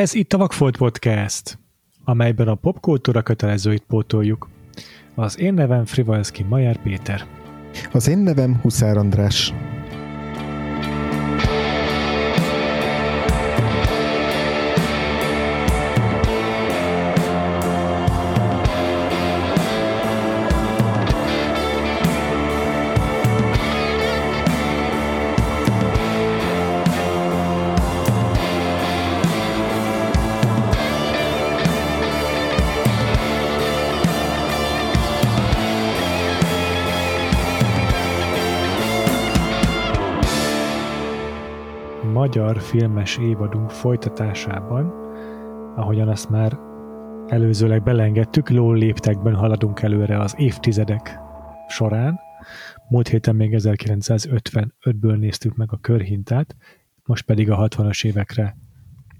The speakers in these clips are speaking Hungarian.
Ez itt a Vagfolt Podcast, amelyben a popkultúra kötelezőit pótoljuk. Az én nevem Frivalszki Majár Péter. Az én nevem Huszár András. Filmes évadunk folytatásában, ahogyan azt már előzőleg belengedtük, ló léptekben haladunk előre az évtizedek során. Múlt héten még 1955-ből néztük meg a körhintát, most pedig a 60-as évekre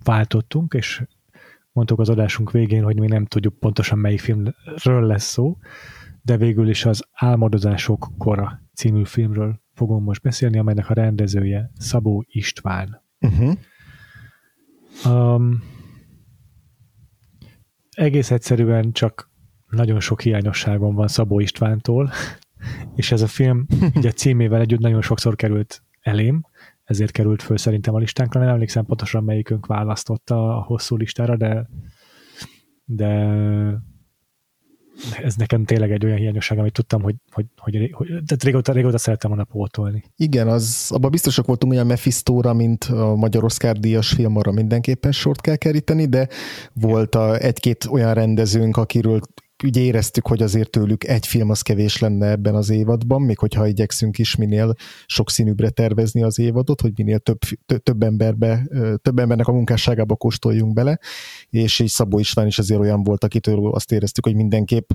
váltottunk, és mondtuk az adásunk végén, hogy mi nem tudjuk pontosan melyik filmről lesz szó, de végül is az Álmodozások kora című filmről fogom most beszélni, amelynek a rendezője Szabó István. Uh-huh. Um, egész egyszerűen csak nagyon sok hiányosságom van Szabó Istvántól, és ez a film ugye címével együtt nagyon sokszor került elém, ezért került föl szerintem a listánkra. Nem emlékszem pontosan melyikünk választotta a hosszú listára, de de ez nekem tényleg egy olyan hiányosság, amit tudtam, hogy, hogy, hogy, hogy tehát régóta, régóta szerettem volna pótolni. Igen, az, abban biztosak voltunk olyan Mephistóra, mint a Magyar Oscar díjas film, arra mindenképpen sort kell keríteni, de volt a, egy-két olyan rendezőnk, akiről ugye éreztük, hogy azért tőlük egy film az kevés lenne ebben az évadban, még hogyha igyekszünk is minél sokszínűbbre tervezni az évadot, hogy minél több, több emberbe, több embernek a munkásságába kóstoljunk bele, és így Szabó István is azért olyan volt, akitől azt éreztük, hogy mindenképp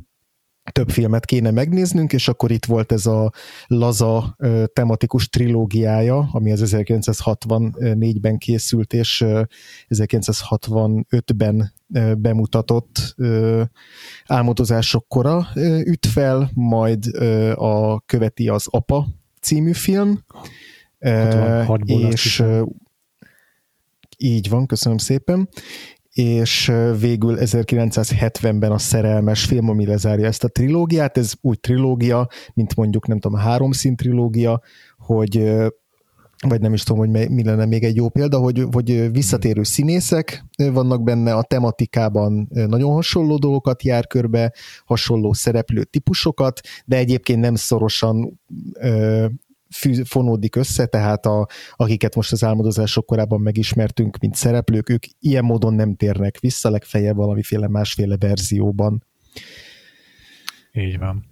több filmet kéne megnéznünk, és akkor itt volt ez a laza tematikus trilógiája, ami az 1964-ben készült, és 1965-ben bemutatott álmodozások kora üt fel, majd a követi az Apa című film, és így van, köszönöm szépen, és végül 1970-ben a szerelmes film, ami lezárja ezt a trilógiát, ez úgy trilógia, mint mondjuk nem tudom, a háromszín trilógia, hogy vagy nem is tudom, hogy mi lenne még egy jó példa, hogy, hogy visszatérő színészek vannak benne, a tematikában nagyon hasonló dolgokat jár körbe, hasonló szereplő típusokat, de egyébként nem szorosan fonódik össze, tehát a, akiket most az álmodozások korában megismertünk, mint szereplők, ők ilyen módon nem térnek vissza, legfeljebb valamiféle másféle verzióban. Így van.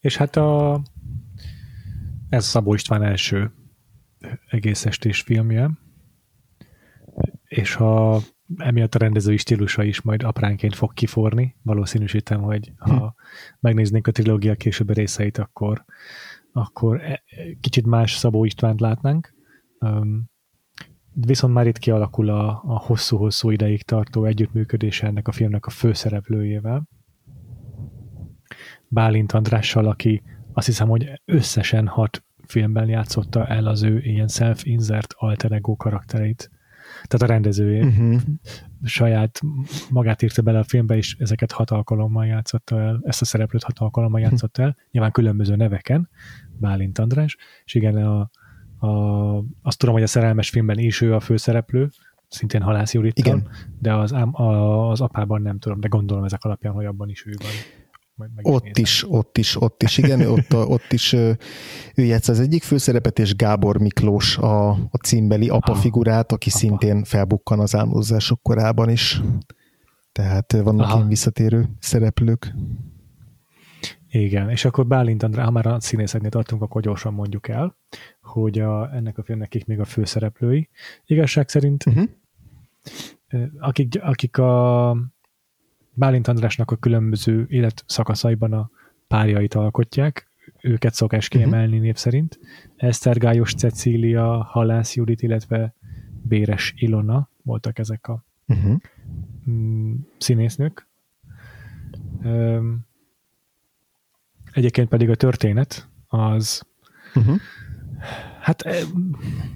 És hát a ez Szabó István első egész estés filmje, és ha emiatt a rendezői stílusa is majd apránként fog kiforni, valószínűsítem, hogy ha hm. megnéznénk a trilógia későbbi részeit, akkor akkor e, kicsit más Szabó Istvánt látnánk. Viszont már itt kialakul a, a hosszú-hosszú ideig tartó együttműködése ennek a filmnek a főszereplőjével. Bálint Andrással, aki azt hiszem, hogy összesen hat filmben játszotta el az ő ilyen self-insert alter ego karaktereit. Tehát a rendezője uh-huh. saját magát írta bele a filmbe, és ezeket hat alkalommal játszotta el, ezt a szereplőt hat alkalommal uh-huh. játszotta el, nyilván különböző neveken, Bálint András, és igen, a, a, azt tudom, hogy a szerelmes filmben is ő a főszereplő, szintén Halász Judittal, igen. de az, a, az apában nem tudom, de gondolom ezek alapján, hogy abban is ő van. Ott is, ott is, ott is, igen, ott, ott is ő játsz az egyik főszerepet, és Gábor Miklós a, a címbeli apa ah, figurát, aki apa. szintén felbukkan az álmodozások korában is. Tehát vannak Aha. ilyen visszatérő szereplők. Igen, és akkor Bálint Andrá, ha már a színészeknél tartunk, akkor gyorsan mondjuk el, hogy a, ennek a filmnek kik még a főszereplői. Igazság szerint, uh-huh. akik, akik a Bálint Andrásnak a különböző életszakaszaiban a párjait alkotják, őket szokás mhm. kiemelni uh-huh. név szerint. Esztergályos Cecília, Halász Judit, illetve Béres Ilona voltak ezek a uh-huh. színésznők. Egyébként pedig a történet az uh-huh. Hát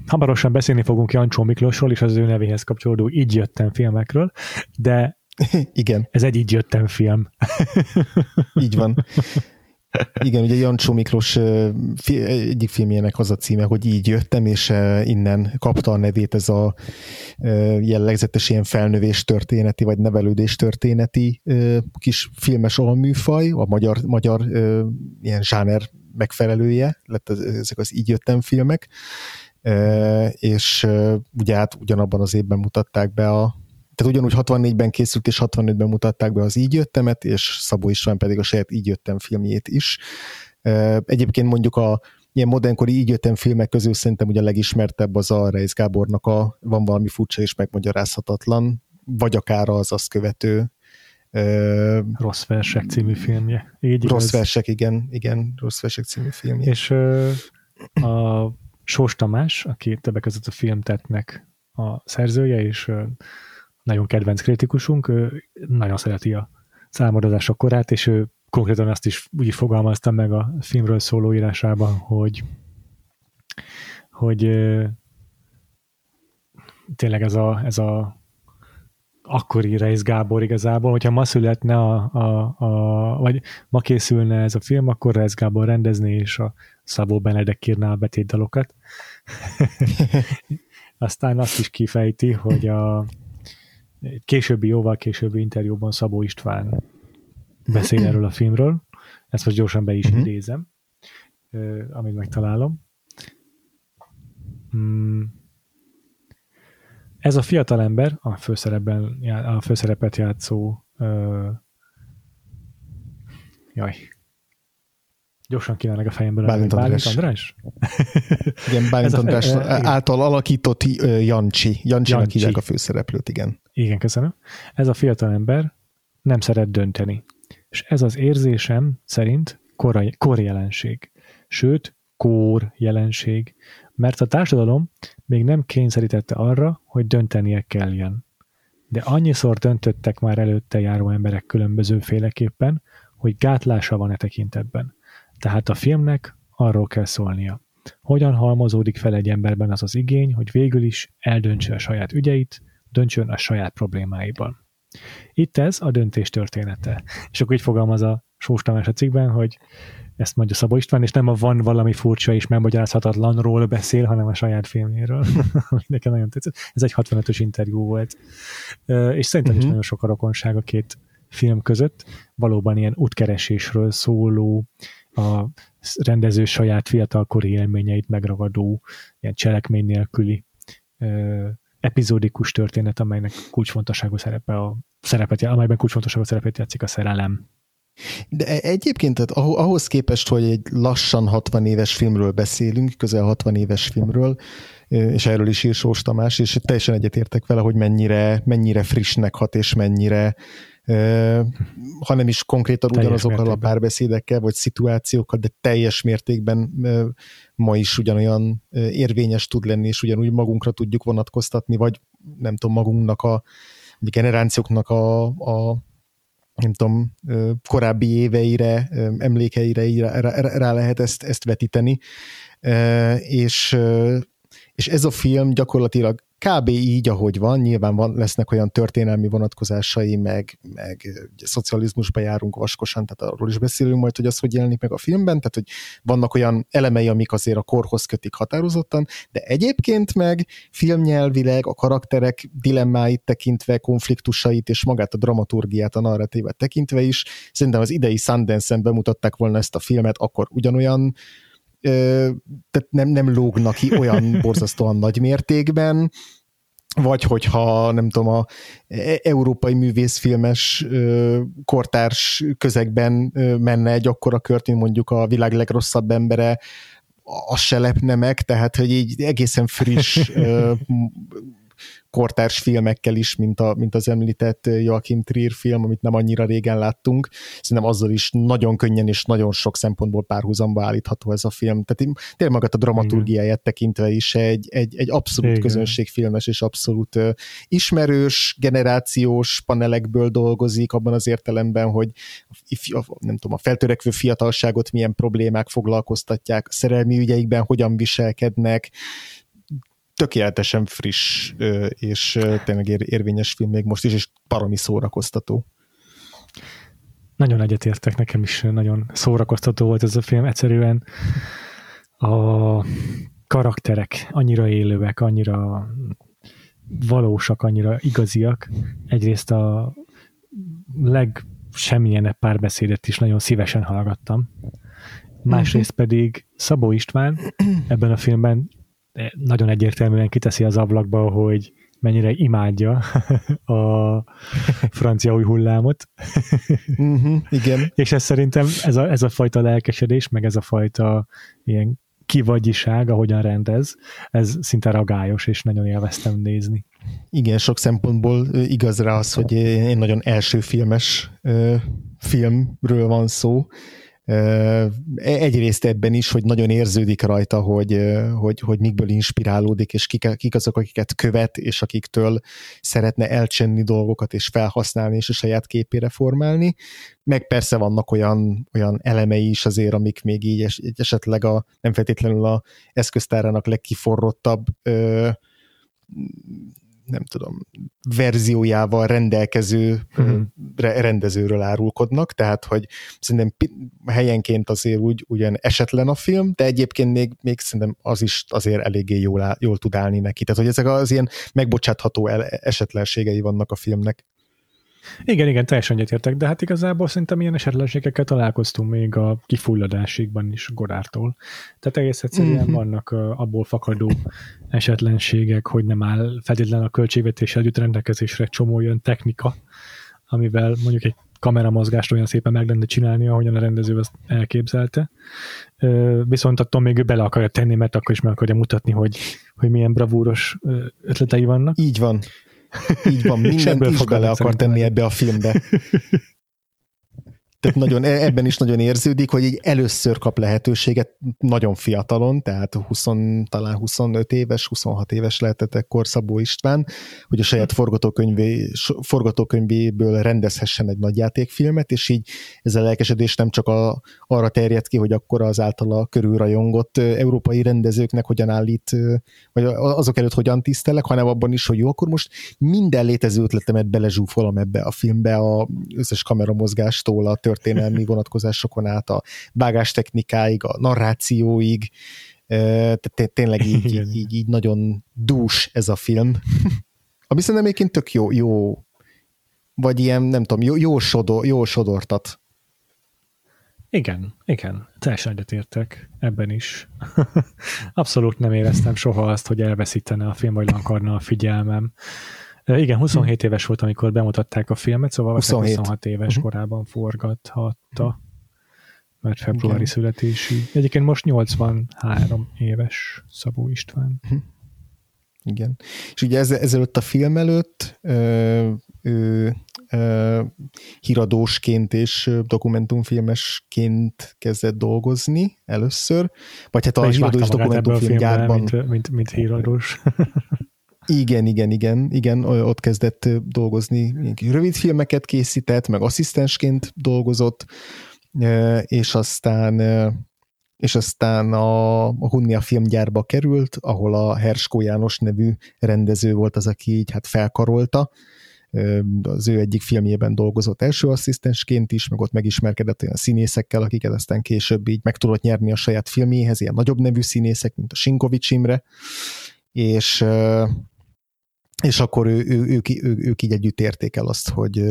hamarosan beszélni fogunk Jancsó Miklósról és az ő nevéhez kapcsolódó Így jöttem filmekről, de Igen. Ez egy így jöttem film. Így van. Igen, ugye Jancsó Miklós egyik filmjének az a címe, hogy így jöttem, és innen kapta a nevét ez a jellegzetes ilyen felnövés történeti, vagy nevelődés történeti kis filmes alműfaj, a magyar, magyar ilyen zsáner megfelelője lett ezek az így jöttem filmek, és ugye hát ugyanabban az évben mutatták be a tehát ugyanúgy 64-ben készült, és 65-ben mutatták be az Így jöttemet, és Szabó István pedig a saját Így jöttem filmjét is. Egyébként mondjuk a ilyen modernkori Így jöttem filmek közül szerintem ugye a legismertebb az a Reis Gábornak a Van valami furcsa és megmagyarázhatatlan, vagy akár az azt követő Rossz versek című filmje. Így rossz igaz. versek, igen, igen, rossz versek című filmje. És a Sós Tamás, aki többek között a filmtetnek a szerzője, és nagyon kedvenc kritikusunk, ő nagyon szereti a számadozások korát, és ő konkrétan azt is úgy fogalmazta meg a filmről szóló írásában, hogy hogy tényleg ez a, ez a akkori Reis Gábor igazából, hogyha ma születne a, a, a, vagy ma készülne ez a film, akkor Reis Gábor rendezné, és a Szabó Benedek írná a betétdalokat. Aztán azt is kifejti, hogy a, későbbi, jóval későbbi interjúban Szabó István beszél erről a filmről. Ezt most gyorsan be is uh-huh. idézem, amit megtalálom. Hmm. Ez a fiatal ember, a főszerepben, a főszerepet játszó jaj, gyorsan kívánok a fejemből. Bálint András. Bálint András? igen, Bálint András által alakított Jancsi. Jancsinak hívják a főszereplőt, igen. Igen, köszönöm. Ez a fiatal ember nem szeret dönteni. És ez az érzésem szerint kor, kor jelenség. Sőt, kór jelenség, mert a társadalom még nem kényszerítette arra, hogy döntenie kelljen. De annyiszor döntöttek már előtte járó emberek különbözőféleképpen, hogy gátlása van e tekintetben. Tehát a filmnek arról kell szólnia. Hogyan halmozódik fel egy emberben az az igény, hogy végül is eldöntse a saját ügyeit, döntsön a saját problémáiban. Itt ez a döntés története. És akkor így fogalmaz a Sós Tamás a cikkben, hogy ezt mondja Szabó István, és nem a van valami furcsa és megmagyarázhatatlanról beszél, hanem a saját filméről. Nekem nagyon tetszett. Ez egy 65-ös interjú volt. És szerintem uh-huh. is mhm. nagyon sok a rokonság a két film között. Valóban ilyen útkeresésről szóló, a rendező saját fiatalkori élményeit megragadó, ilyen cselekmény nélküli epizódikus történet, amelynek kulcsfontosságú szerepe a szerepet, amelyben kulcsfontosságú szerepet játszik a szerelem. De e- egyébként tehát ahhoz képest, hogy egy lassan 60 éves filmről beszélünk, közel 60 éves filmről, és erről is ír Sós Tamás, és teljesen egyetértek vele, hogy mennyire, mennyire frissnek hat, és mennyire ha nem is konkrétan teljes ugyanazokkal mértékben. a párbeszédekkel, vagy szituációkkal, de teljes mértékben ma is ugyanolyan érvényes tud lenni, és ugyanúgy magunkra tudjuk vonatkoztatni, vagy nem tudom, magunknak a generációknak a, a nem tudom, korábbi éveire, emlékeire rá, rá lehet ezt, ezt vetíteni. És, és ez a film gyakorlatilag kb. így, ahogy van, nyilván van, lesznek olyan történelmi vonatkozásai, meg, meg ugye, szocializmusba járunk vaskosan, tehát arról is beszélünk majd, hogy az hogy jelenik meg a filmben, tehát hogy vannak olyan elemei, amik azért a korhoz kötik határozottan, de egyébként meg filmnyelvileg a karakterek dilemmáit tekintve, konfliktusait és magát a dramaturgiát, a narratívet tekintve is, szerintem az idei Sundance-en bemutatták volna ezt a filmet, akkor ugyanolyan tehát nem, nem lógnak ki olyan borzasztóan nagy mértékben, vagy hogyha nem tudom, a e, európai művészfilmes kortárs közegben menne egy akkora kört, mint mondjuk a világ legrosszabb embere, az se lepne meg, tehát hogy így egészen friss kortárs filmekkel is, mint, a, mint az említett Joachim Trier film, amit nem annyira régen láttunk. Szerintem azzal is nagyon könnyen és nagyon sok szempontból párhuzamba állítható ez a film. Tehát tényleg magát a dramaturgiáját tekintve is egy, egy, egy abszolút Igen. közönségfilmes és abszolút uh, ismerős, generációs panelekből dolgozik, abban az értelemben, hogy a, nem tudom, a feltörekvő fiatalságot milyen problémák foglalkoztatják, a szerelmi ügyeikben hogyan viselkednek, tökéletesen friss és tényleg érvényes film még most is, és baromi szórakoztató. Nagyon egyetértek, nekem is nagyon szórakoztató volt ez a film. Egyszerűen a karakterek annyira élőek, annyira valósak, annyira igaziak. Egyrészt a legsemmilyenebb párbeszédet is nagyon szívesen hallgattam. Másrészt mhm. pedig Szabó István ebben a filmben nagyon egyértelműen kiteszi az ablakba, hogy mennyire imádja a francia új hullámot. uh-huh, igen. És ez szerintem ez a, ez a fajta lelkesedés, meg ez a fajta ilyen kivagyiság, ahogyan rendez, ez szinte ragályos, és nagyon élveztem nézni. Igen, sok szempontból igaz rá az, hogy én nagyon első filmes filmről van szó, Egyrészt ebben is, hogy nagyon érződik rajta, hogy, hogy, hogy mikből inspirálódik, és kik, kik azok, akiket követ, és akiktől szeretne elcsenni dolgokat, és felhasználni, és a saját képére formálni. Meg persze vannak olyan, olyan elemei is azért, amik még így es, esetleg a, nem feltétlenül a eszköztárának legkiforrottabb ö, nem tudom, verziójával rendelkező uh-huh. rendezőről árulkodnak, tehát hogy szerintem helyenként azért úgy ugyan esetlen a film, de egyébként még, még szerintem az is azért eléggé jól, jól tud állni neki. Tehát, hogy ezek az ilyen megbocsátható esetlenségei vannak a filmnek. Igen, igen, teljesen egyetértek, de hát igazából szerintem ilyen esetlenségekkel találkoztunk még a kifulladásikban is Godártól. Tehát egész egyszerűen mm-hmm. vannak abból fakadó esetlenségek, hogy nem áll feltétlenül a költségvetés együtt rendelkezésre csomó olyan technika, amivel mondjuk egy kameramozgást olyan szépen meg lenne csinálni, ahogyan a rendező azt elképzelte. Viszont attól még ő bele akarja tenni, mert akkor is meg akarja mutatni, hogy, hogy milyen bravúros ötletei vannak. Így van. Így van, mindent is bele akar tenni ebbe a filmbe. Tehát nagyon, e- ebben is nagyon érződik, hogy így először kap lehetőséget nagyon fiatalon, tehát 20, talán 25 éves, 26 éves lehetett ekkor Szabó István, hogy a saját forgatókönyvé, forgatókönyvéből rendezhessen egy nagyjátékfilmet, és így ez a lelkesedés nem csak a, arra terjed ki, hogy akkor az általa körülrajongott európai rendezőknek hogyan állít, vagy azok előtt hogyan tisztelek, hanem abban is, hogy jó, akkor most minden létező ötletemet belezsúfolom ebbe a filmbe, a összes kameramozgástól a történelmi vonatkozásokon át a vágástechnikáig, a narrációig, tehát tényleg így, így, így, így nagyon dús ez a film. Ami szerintem egyébként tök jó, jó vagy ilyen, nem tudom, jó, jó, sodor, jó sodortat. Igen, igen, teljesen egyetértek ebben is. Abszolút nem éreztem soha azt, hogy elveszítene a film, vagy akarna a figyelmem. Igen, 27 hm. éves volt, amikor bemutatták a filmet, szóval 27, 26 éves uh-huh. korában forgathatta, mert februári Igen. születésű. Egyébként most 83 éves Szabó István. Uh-huh. Igen. És ugye ezelőtt a film előtt ö, ö, ö, híradósként és dokumentumfilmesként kezdett dolgozni először, vagy hát a híradó és dokumentumfilm gyárban. Mint, mint, mint híradós. Igen, igen, igen, igen, ott kezdett dolgozni, rövid filmeket készített, meg asszisztensként dolgozott, és aztán és aztán a, a Hunnia filmgyárba került, ahol a Herskó János nevű rendező volt az, aki így hát felkarolta, az ő egyik filmjében dolgozott első asszisztensként is, meg ott megismerkedett olyan színészekkel, akiket aztán később így meg tudott nyerni a saját filmjéhez, ilyen nagyobb nevű színészek, mint a Sinkovics Imre, és és akkor ő, ő, ők, ő, ők így együtt érték el azt, hogy,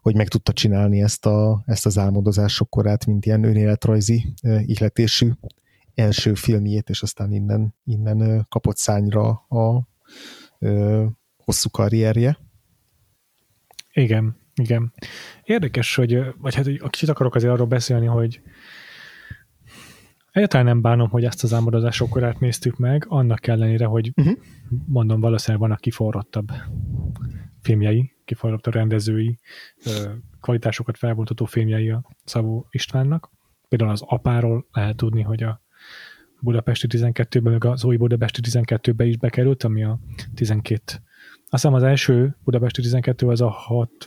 hogy meg tudta csinálni ezt, a, ezt az álmodozások korát, mint ilyen önéletrajzi ihletésű első filmjét, és aztán innen, innen kapott szányra a, a hosszú karrierje. Igen, igen. Érdekes, hogy, vagy hát hogy kicsit akarok azért arról beszélni, hogy Egyáltalán nem bánom, hogy ezt az álmodozások korát néztük meg, annak ellenére, hogy uh-huh. mondom, valószínűleg vannak kiforrottabb filmjei, kiforrottabb rendezői, kvalitásokat felmutató filmjei a Szabó Istvánnak. Például az apáról lehet tudni, hogy a Budapesti 12-ben, meg az új Budapesti 12-ben is bekerült, ami a 12 azt hiszem az első Budapesti 12 az a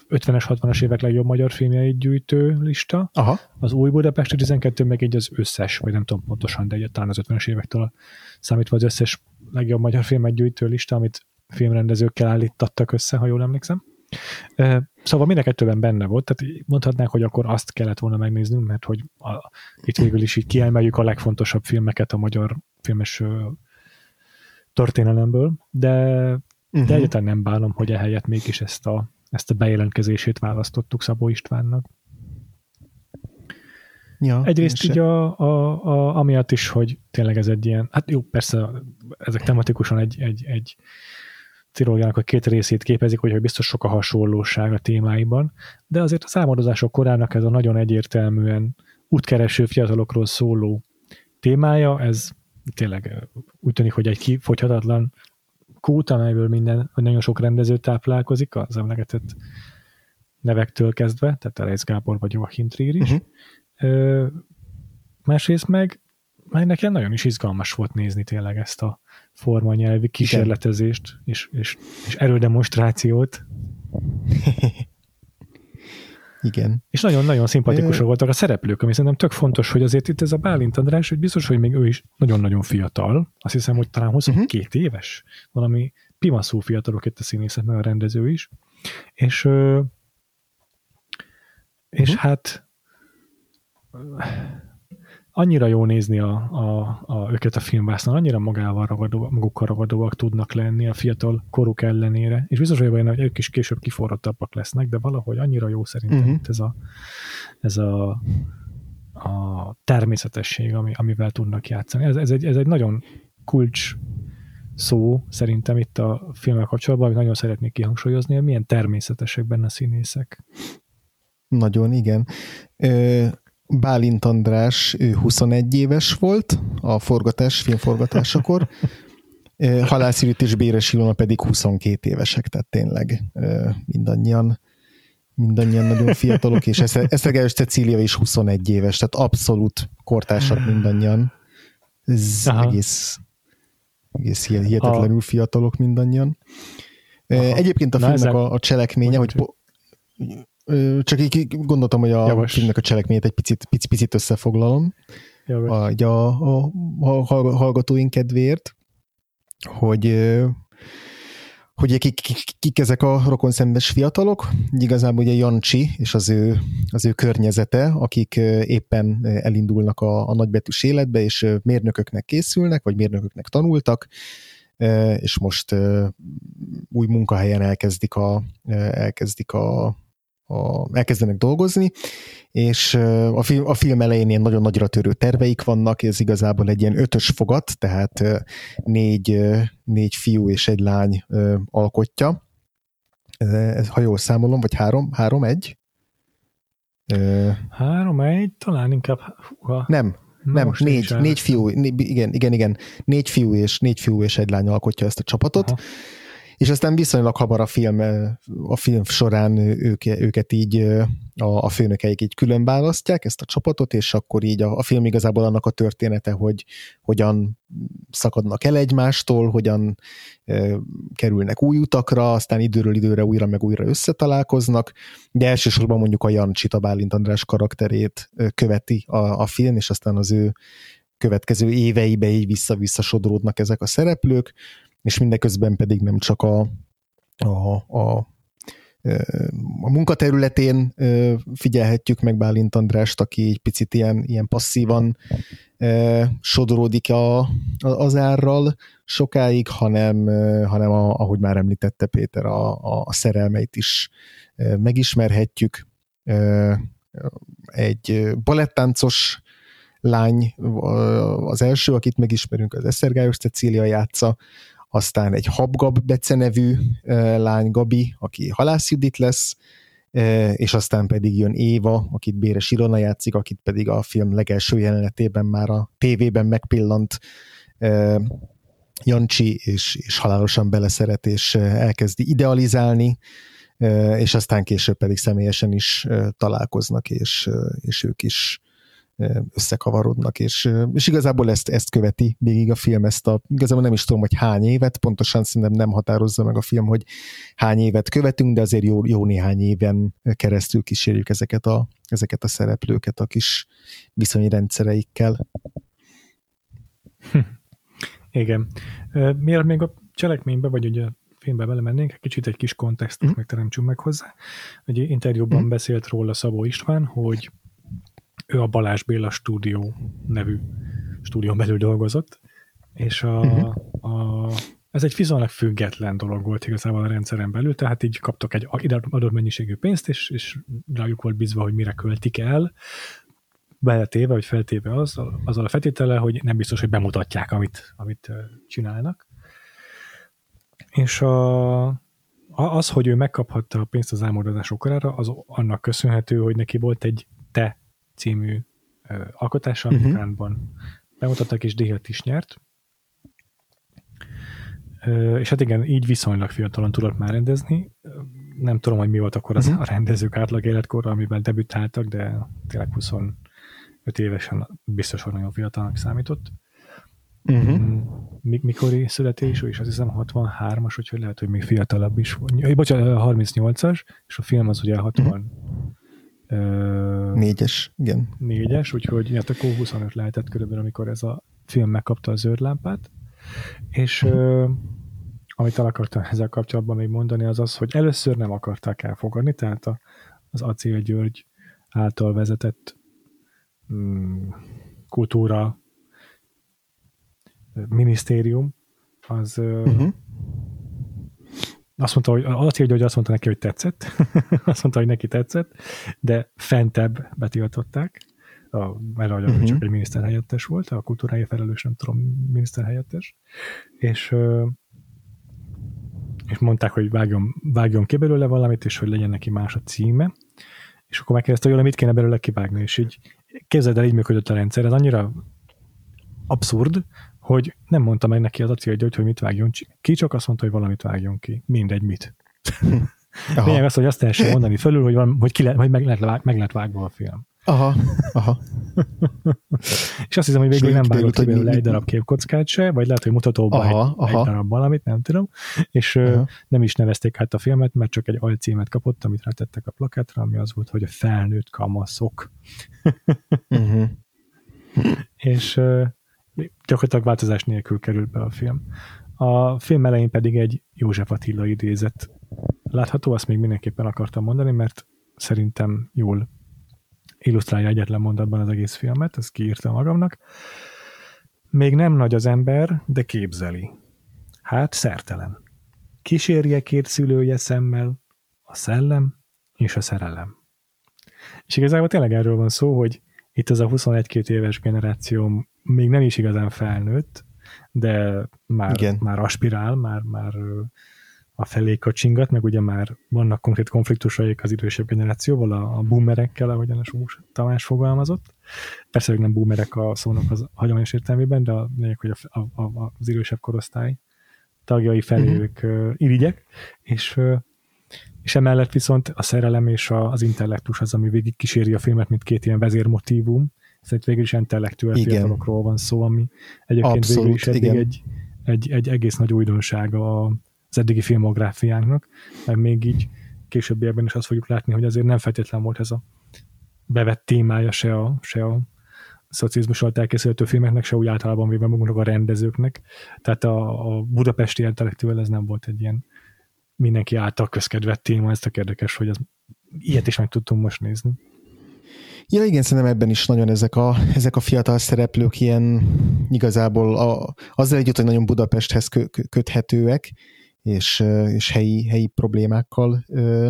50-es, 60-as évek legjobb magyar filmjeit gyűjtő lista. Aha. Az új Budapesti 12 meg egy az összes, vagy nem tudom pontosan, de talán az 50-es évektől számítva az összes legjobb magyar filmet gyűjtő lista, amit filmrendezőkkel állítottak össze, ha jól emlékszem. Szóval mind kettőben benne volt, tehát mondhatnánk, hogy akkor azt kellett volna megnéznünk, mert hogy a, itt végül is így kiemeljük a legfontosabb filmeket a magyar filmes történelemből, de, de uh-huh. egyáltalán nem bánom, hogy ehelyett mégis ezt a, ezt a bejelentkezését választottuk Szabó Istvánnak. Ja, Egyrészt így a, a, a, amiatt is, hogy tényleg ez egy ilyen, hát jó, persze ezek tematikusan egy, egy, egy trilógiának a két részét képezik, hogy biztos sok a hasonlóság a témáiban, de azért a számodozások korának ez a nagyon egyértelműen útkereső fiatalokról szóló témája, ez tényleg úgy tűnik, hogy egy kifogyhatatlan kút, amelyből minden, nagyon sok rendező táplálkozik, az emlegetett nevektől kezdve, tehát Erész Gábor vagy Joachim Trier is. Uh-huh. Ö, másrészt meg, meg nekem nagyon is izgalmas volt nézni tényleg ezt a formanyelvi kísérletezést és, és, és erődemonstrációt. Igen. És nagyon-nagyon szimpatikusak voltak a szereplők, ami szerintem tök fontos, hogy azért itt ez a Bálint András, hogy biztos, hogy még ő is nagyon-nagyon fiatal. Azt hiszem, hogy talán 22 uh-huh. éves. Valami pimaszú fiatalok itt a színészek, meg a rendező is. És, és uh-huh. hát annyira jó nézni a, a, a, őket a filmvásznon, annyira magával ragadó, magukkal ragadóak tudnak lenni a fiatal koruk ellenére, és biztos vagyok benne, hogy ők is később kiforrottabbak lesznek, de valahogy annyira jó szerintem uh-huh. ez a, ez a, a természetesség, ami, amivel tudnak játszani. Ez, ez, egy, ez egy nagyon kulcs szó szerintem itt a filmmel kapcsolatban, amit nagyon szeretnék kihangsúlyozni, hogy milyen természetesek benne a színészek. Nagyon, igen. Ö, Bálint András, ő 21 éves volt a forgatás, filmforgatásakor, Halászirít és Béres Ilona pedig 22 évesek, tehát tényleg mindannyian mindannyian nagyon fiatalok, és Esztergályos Cecília is 21 éves, tehát abszolút kortársak mindannyian. Ez Aha. egész, egész hihetetlenül fiatalok mindannyian. Aha. Egyébként a filmnek a, a cselekménye, hogy csak így gondoltam, hogy a Javas. filmnek a cselekményét egy picit, picit, picit összefoglalom. A, a, a, a hallgatóink kedvéért, hogy hogy kik, kik, kik ezek a rokonszenves fiatalok, igazából ugye Jancsi és az ő, az ő környezete, akik éppen elindulnak a, a nagybetűs életbe, és mérnököknek készülnek, vagy mérnököknek tanultak, és most új munkahelyen elkezdik a, elkezdik a, a, elkezdenek dolgozni, és a film, a film elején ilyen nagyon nagyra törő terveik vannak, ez igazából egy ilyen ötös fogat, tehát négy, négy fiú és egy lány alkotja. Ez, ha jól számolom, vagy három, három, egy? Három, egy, talán inkább... Húha. Nem, Na nem, négy, négy fiú, igen, igen, igen, négy fiú és négy fiú és egy lány alkotja ezt a csapatot, Aha és aztán viszonylag hamar a film, a film során ők, őket így a, a főnökeik így külön választják, ezt a csapatot, és akkor így a, a film igazából annak a története, hogy hogyan szakadnak el egymástól, hogyan e, kerülnek új utakra, aztán időről időre újra meg újra összetalálkoznak, de elsősorban mondjuk a Jancsit, a Bálint András karakterét követi a, a film, és aztán az ő következő éveibe így vissza-vissza sodródnak ezek a szereplők, és mindeközben pedig nem csak a, a, a a munkaterületén figyelhetjük meg Bálint Andrást, aki egy picit ilyen, ilyen passzívan sodródik a, az árral sokáig, hanem, hanem a, ahogy már említette Péter, a, a szerelmeit is megismerhetjük. Egy balettáncos lány az első, akit megismerünk, az Esztergályos Cecília játsza, aztán egy Habgab becenevű lány Gabi, aki Halász Judit lesz, és aztán pedig jön Éva, akit Béres Ilona játszik, akit pedig a film legelső jelenetében már a tévében megpillant Jancsi, és, és halálosan beleszeret, és elkezdi idealizálni, és aztán később pedig személyesen is találkoznak, és, és ők is összekavarodnak, és, és igazából ezt, ezt követi végig a film, ezt a, igazából nem is tudom, hogy hány évet, pontosan szerintem nem határozza meg a film, hogy hány évet követünk, de azért jó, jó néhány éven keresztül kísérjük ezeket a, ezeket a szereplőket a kis viszonyrendszereikkel. Hm. Igen. Miért még a cselekménybe, vagy ugye a filmbe belemennénk, kicsit egy kis kontextust mm. megteremtsünk meg hozzá. Egy interjúban mm. beszélt róla Szabó István, hogy ő a Balázs Béla stúdió nevű stúdión belül dolgozott, és a, uh-huh. a, ez egy viszonylag független dolog volt igazából a rendszeren belül, tehát így kaptak egy adott mennyiségű pénzt, és, és rájuk volt bízva, hogy mire költik el, beletéve, vagy feltéve az, azzal a feltétele, hogy nem biztos, hogy bemutatják, amit, amit csinálnak. És a, az, hogy ő megkaphatta a pénzt az álmodozások korára, az annak köszönhető, hogy neki volt egy te című ö, alkotása, uh-huh. Kánban bemutattak, és díjat is nyert. Ö, és hát igen, így viszonylag fiatalon tudott már rendezni. Nem tudom, hogy mi volt akkor az uh-huh. a rendezők átlag életkor, amiben debütáltak, de tényleg 25 évesen biztos, hogy nagyon fiatalnak számított. Uh-huh. Mikori születésű, és azt hiszem 63-as, úgyhogy lehet, hogy még fiatalabb is volt. Bocsánat, 38-as, és a film az ugye 60, uh-huh. Négyes, igen. Négyes, úgyhogy hát akkor 25 lehetett körülbelül, amikor ez a film megkapta a zöld lámpát. És uh, amit el akartam ezzel kapcsolatban még mondani, az az, hogy először nem akarták elfogadni, tehát a, az Acél György által vezetett um, kultúra minisztérium, az uh-huh azt mondta, hogy azt írja, hogy azt mondta neki, hogy tetszett. azt mondta, hogy neki tetszett, de fentebb betiltották, a, mert uh-huh. csak egy miniszterhelyettes volt, a kultúrája felelős, nem tudom, miniszterhelyettes, és és mondták, hogy vágjon, vágjon ki belőle valamit, és hogy legyen neki más a címe, és akkor megkérdezte, hogy mit kéne belőle kivágni, és így képzeld el, így működött a rendszer, ez annyira abszurd, hogy nem mondta meg neki az acélgyógy, hogy mit vágjon ki, csak azt mondta, hogy valamit vágjon ki. Mindegy, mit. Lényeg az, hogy azt teljesen mondani fölül, hogy, van, hogy, ki le, hogy meg, lehet, meg lehet vágva a film. Aha, aha. és azt hiszem, hogy végül nem vágott ki belőle egy darab képkockát se, vagy lehet, hogy mutatóban aha, egy, aha. egy darab valamit, nem tudom, és aha. nem is nevezték át a filmet, mert csak egy alcímet kapott, amit rátettek a plakátra, ami az volt, hogy a felnőtt kamaszok. uh-huh. és gyakorlatilag változás nélkül került be a film. A film elején pedig egy József Attila idézet látható, azt még mindenképpen akartam mondani, mert szerintem jól illusztrálja egyetlen mondatban az egész filmet, ezt kiírtam magamnak. Még nem nagy az ember, de képzeli. Hát szertelen. Kísérje két szülője szemmel, a szellem és a szerelem. És igazából tényleg erről van szó, hogy itt az a 21-2 éves generáció még nem is igazán felnőtt, de már, Igen. már aspirál, már, már a felé kacsingat, meg ugye már vannak konkrét konfliktusaik az idősebb generációval, a, a boomerekkel, ahogyan a Sumus Tamás fogalmazott. Persze, hogy nem boomerek a szónak az hagyományos értelmében, de a lényeg, hogy a, a, a, az idősebb korosztály tagjai felé uh-huh. ők uh, irigyek, és uh, és emellett viszont a szerelem és a, az intellektus az, ami végig kíséri a filmet, mint két ilyen vezérmotívum, Szerintem végül is intellektuál fiatalokról van szó, ami egyébként Abszolút, végül is eddig egy, egy, egy egész nagy újdonsága az eddigi filmográfiánknak, mert még így későbbiekben is azt fogjuk látni, hogy azért nem feltétlen volt ez a bevett témája se a, se a szocializmus alatt elkészülhető filmeknek, se úgy általában véve magunknak a rendezőknek. Tehát a, a budapesti intellektuál ez nem volt egy ilyen mindenki által közkedvett téma, ez tök érdekes, hogy ez, ilyet is meg tudtunk most nézni. Ja igen, szerintem ebben is nagyon ezek a, ezek a fiatal szereplők ilyen igazából a, azzal együtt, hogy nagyon Budapesthez kö, köthetőek, és, és helyi, helyi problémákkal ö,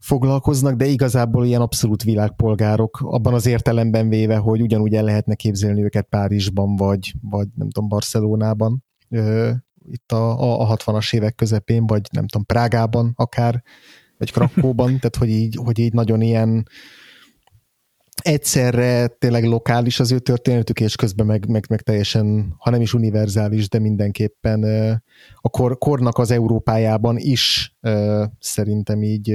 foglalkoznak, de igazából ilyen abszolút világpolgárok, abban az értelemben véve, hogy ugyanúgy el lehetne képzelni őket Párizsban, vagy, vagy nem tudom, Barcelonában, ö, itt a, a 60-as évek közepén, vagy nem tudom, Prágában akár, vagy Krakóban, tehát hogy így, hogy így nagyon ilyen egyszerre tényleg lokális az ő történetük, és közben meg, meg, meg teljesen, ha nem is univerzális, de mindenképpen a kor, kornak az Európájában is szerintem így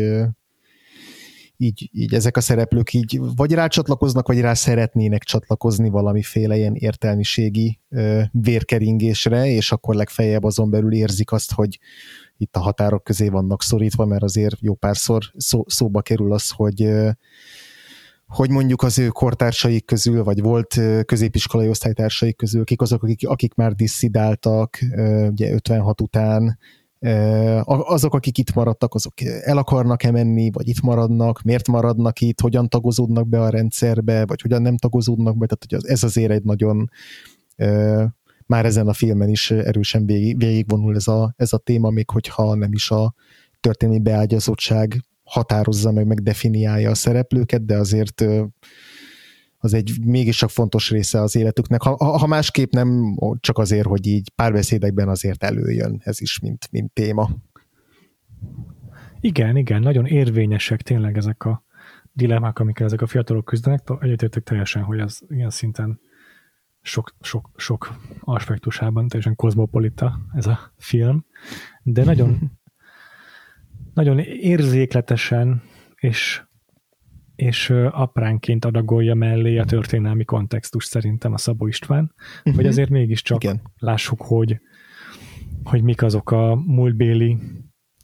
így, így ezek a szereplők így vagy rácsatlakoznak, vagy rá szeretnének csatlakozni valamiféle ilyen értelmiségi vérkeringésre, és akkor legfeljebb azon belül érzik azt, hogy itt a határok közé vannak szorítva, mert azért jó párszor szó, szóba kerül az, hogy hogy mondjuk az ő kortársaik közül, vagy volt középiskolai osztálytársaik közül, kik azok, akik, akik már disszidáltak ugye 56 után, azok, akik itt maradtak, azok el akarnak-e menni, vagy itt maradnak, miért maradnak itt, hogyan tagozódnak be a rendszerbe, vagy hogyan nem tagozódnak be, tehát hogy ez azért egy nagyon már ezen a filmen is erősen végig, végigvonul ez a, ez a téma, még hogyha nem is a történelmi beágyazottság határozza meg, meg definiálja a szereplőket, de azért az egy mégis csak fontos része az életüknek. Ha, ha másképp nem csak azért, hogy így párbeszédekben azért előjön ez is, mint, mint téma. Igen, igen, nagyon érvényesek tényleg ezek a dilemmák, amikkel ezek a fiatalok küzdenek. Egyetértek teljesen, hogy ez ilyen szinten sok, sok, sok aspektusában teljesen kozmopolita ez a film, de nagyon, nagyon érzékletesen és és apránként adagolja mellé a történelmi kontextus szerintem a Szabó István, uh-huh. hogy azért mégiscsak Igen. lássuk, hogy, hogy mik azok a múltbéli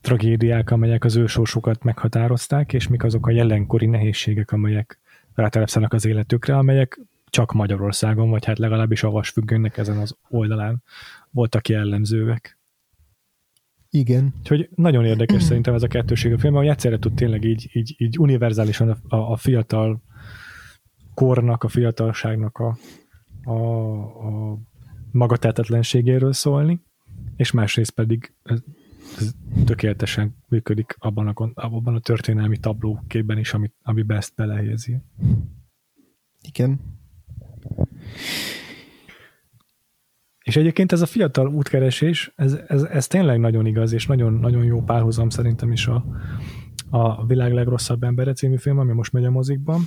tragédiák, amelyek az ősorsokat meghatározták, és mik azok a jelenkori nehézségek, amelyek rátelepszenek az életükre, amelyek csak Magyarországon, vagy hát legalábbis a vasfüggőnek ezen az oldalán voltak jellemzőek. Igen. Úgyhogy nagyon érdekes szerintem ez a kettőség a film, hogy egyszerre tud tényleg így, így, így univerzálisan a, a, a fiatal kornak, a fiatalságnak a, a, a magatehetetlenségéről szólni, és másrészt pedig ez, ez tökéletesen működik abban a, abban a történelmi tablóképben is, amit, amiben ezt belehelyezi. Igen. És egyébként ez a fiatal útkeresés, ez, ez, ez tényleg nagyon igaz, és nagyon, nagyon jó párhuzam szerintem is a, a világ legrosszabb embere című film, ami most megy a mozikban.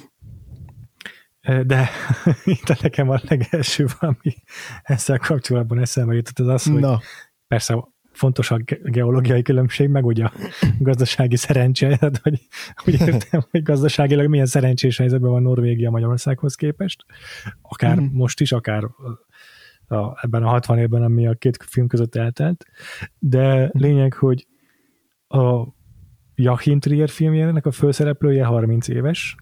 De itt nekem a legelső valami ezzel kapcsolatban eszembe jutott az az, hogy Na. persze fontos a geológiai különbség, meg ugye a gazdasági szerencse, hogy úgy értem, hogy gazdaságilag milyen szerencsés helyzetben van Norvégia Magyarországhoz képest, akár mm. most is, akár a, ebben a 60 évben, ami a két film között eltelt, de lényeg, hogy a Joachim Trier filmjének a főszereplője 30 éves,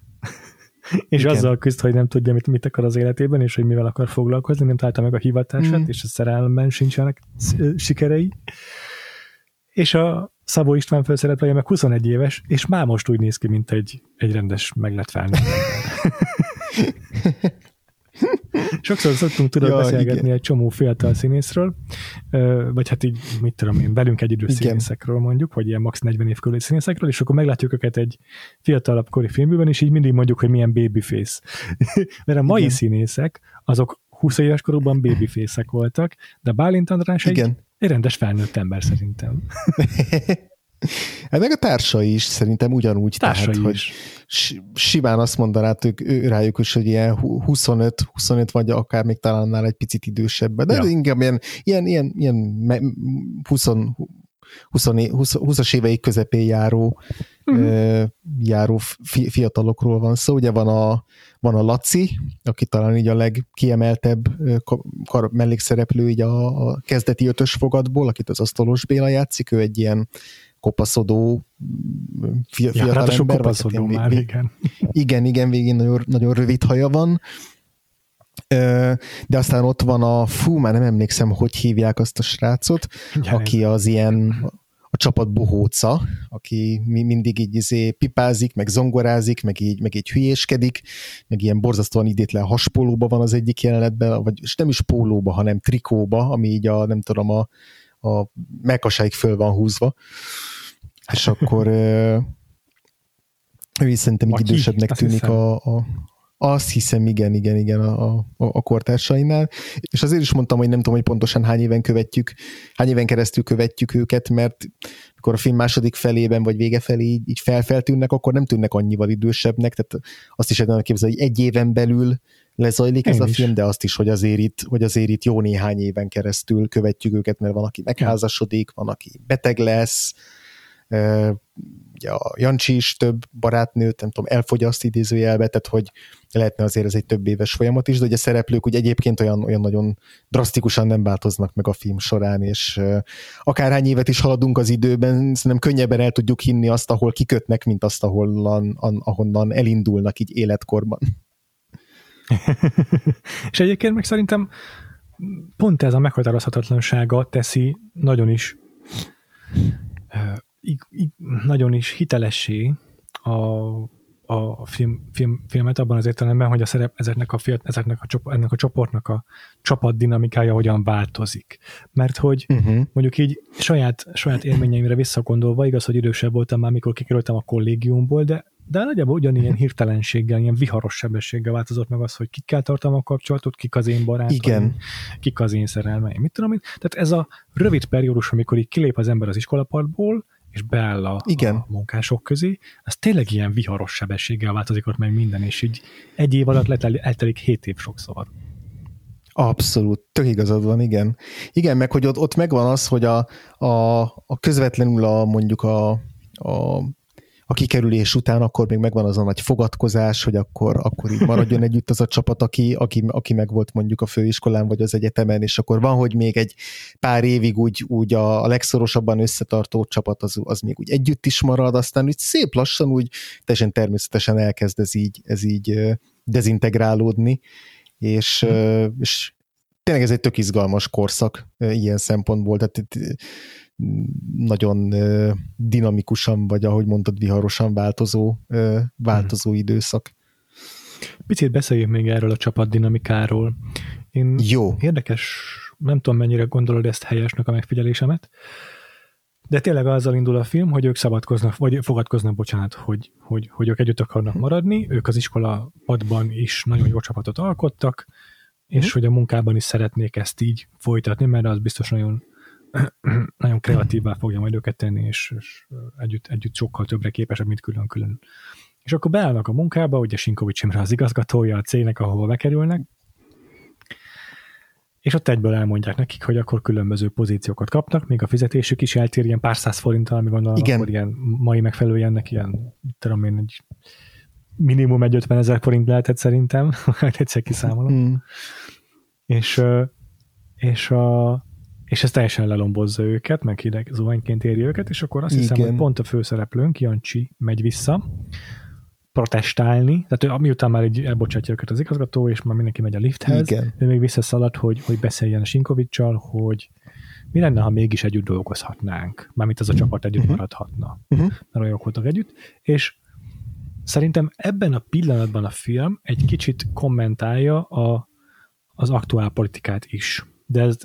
és Igen. azzal küzd, hogy nem tudja, mit, mit akar az életében, és hogy mivel akar foglalkozni, nem találta meg a hivatását, mm. és a szerelemben sincsenek sikerei. És a Szabó István főszereplője meg 21 éves, és már most úgy néz ki, mint egy, egy rendes meglett felnőtt Sokszor szoktunk tudod ja, beszélgetni igen. egy csomó fiatal színészről, vagy hát így, mit tudom én, velünk egy idős színészekről mondjuk, vagy ilyen max 40 év körüli színészekről, és akkor meglátjuk őket egy fiatalabb kori filmben, és így mindig mondjuk, hogy milyen babyface. Mert a mai igen. színészek, azok 20 éves korukban babyface voltak, de Bálint András egy, egy rendes felnőtt ember szerintem. Hát meg a társai is szerintem ugyanúgy. Társai tehát, is. hogy simán azt mondanátok ő, rájuk is, hogy ilyen 25, 25 vagy akár még talán annál egy picit idősebb, de ja. inkább ilyen, ilyen, ilyen, ilyen 20, 20, 20, 20-as éveik közepén járó, uh-huh. járó fi, fiatalokról van szó. Ugye van a, van a Laci, aki talán így a legkiemeltebb kar, mellékszereplő így a, a kezdeti ötös fogadból, akit az Asztalos Béla játszik, ő egy ilyen kopaszodó fiatal ja, hát ember. Kopaszodó már, vég, igen. Igen, igen, végén nagyon, nagyon rövid haja van. De aztán ott van a, fú, már nem emlékszem, hogy hívják azt a srácot, Gyere. aki az ilyen a csapat bohóca, aki mindig így izé pipázik, meg zongorázik, meg így, meg így hülyéskedik, meg ilyen borzasztóan idétlen haspólóba van az egyik jelenetben, vagy nem is pólóba, hanem trikóba, ami így a, nem tudom, a, a mekasáig föl van húzva és akkor ő is szerintem így idősebbnek tűnik a, a, Azt hiszem, igen, igen, igen a, a, a kortársainál. És azért is mondtam, hogy nem tudom, hogy pontosan hány éven követjük, hány éven keresztül követjük őket, mert amikor a film második felében vagy vége felé így, így felfeltűnnek, akkor nem tűnnek annyival idősebbnek, tehát azt is el képzelni, hogy egy éven belül lezajlik Én ez is. a film, de azt is, hogy azért, itt, hogy azért itt jó néhány éven keresztül követjük őket, mert van, aki megházasodik, van, aki beteg lesz, ugye a Jancsi is több barátnőt, nem tudom, elfogyaszt idézőjelbe, tehát hogy lehetne azért ez egy több éves folyamat is, de ugye a szereplők úgy egyébként olyan, olyan nagyon drasztikusan nem változnak meg a film során, és akárhány évet is haladunk az időben, szerintem könnyebben el tudjuk hinni azt, ahol kikötnek, mint azt, ahonnan, ahonnan elindulnak így életkorban. és egyébként meg szerintem pont ez a meghatározhatatlansága teszi nagyon is nagyon is hitelessé a, a film, film, filmet abban az értelemben, hogy a szerep ezeknek a, fiat, ezeknek a, ennek a csoportnak a csapat dinamikája hogyan változik. Mert hogy uh-huh. mondjuk így saját, saját élményeimre visszagondolva, igaz, hogy idősebb voltam már, mikor kikerültem a kollégiumból, de de nagyjából ugyanilyen hirtelenséggel, ilyen viharos sebességgel változott meg az, hogy kikkel tartom a kapcsolatot, kik az én barátaim, Igen. kik az én szerelmeim, mit tudom én. Tehát ez a rövid periódus, amikor így kilép az ember az iskolapadból, és beáll a, Igen. a munkások közé, az tényleg ilyen viharos sebességgel változik ott meg minden, és így egy év alatt letel, eltelik hét év sokszor. Abszolút, tök igazad van, igen. Igen, meg hogy ott, ott megvan az, hogy a, a, a közvetlenül a mondjuk a, a a kikerülés után akkor még megvan az a nagy fogadkozás, hogy akkor, akkor így maradjon együtt az a csapat, aki, aki, aki meg volt mondjuk a főiskolán vagy az egyetemen, és akkor van, hogy még egy pár évig úgy, úgy a, a legszorosabban összetartó csapat az, az még úgy együtt is marad, aztán úgy szép lassan úgy teljesen természetesen elkezd ez így, ez így dezintegrálódni, és, mm. és tényleg ez egy tök izgalmas korszak ilyen szempontból, tehát nagyon dinamikusan, vagy ahogy mondtad, viharosan változó, változó hmm. időszak. Picit beszéljünk még erről a csapat dinamikáról. Én Jó. Érdekes, nem tudom mennyire gondolod ezt helyesnek a megfigyelésemet, de tényleg azzal indul a film, hogy ők szabadkoznak, vagy fogadkoznak, bocsánat, hogy, hogy, hogy ők együtt akarnak maradni, ők az iskola padban is nagyon jó csapatot alkottak, és hogy a munkában is szeretnék ezt így folytatni, mert az biztos nagyon nagyon kreatívvá fogja majd őket tenni, és, és együtt, együtt sokkal többre képesebb, mint külön-külön. És akkor beállnak a munkába, ugye Sinkovics Imre az igazgatója a cégnek, ahova bekerülnek, és ott egyből elmondják nekik, hogy akkor különböző pozíciókat kapnak, még a fizetésük is eltér ilyen pár száz forinttal, ami gondolom, Igen. akkor ilyen mai megfelelő ennek ilyen, tudom én, egy minimum egy 50 ezer forint lehetett szerintem, hát egyszer kiszámolom. Mm. És, és a, és ez teljesen lelombozza őket, meg hideg zuhanyként éri őket, és akkor azt Igen. hiszem, hogy pont a főszereplőnk, Jancsi, megy vissza protestálni, tehát ő, miután már egy elbocsátja őket az igazgató, és már mindenki megy a lifthez, Igen. ő még visszaszalad, hogy, hogy beszéljen a Sinkovicsal, hogy mi lenne, ha mégis együtt dolgozhatnánk, mármint az a csapat együtt uh-huh. maradhatna, uh-huh. mert olyanok voltak együtt, és szerintem ebben a pillanatban a film egy kicsit kommentálja a, az aktuál politikát is. De ez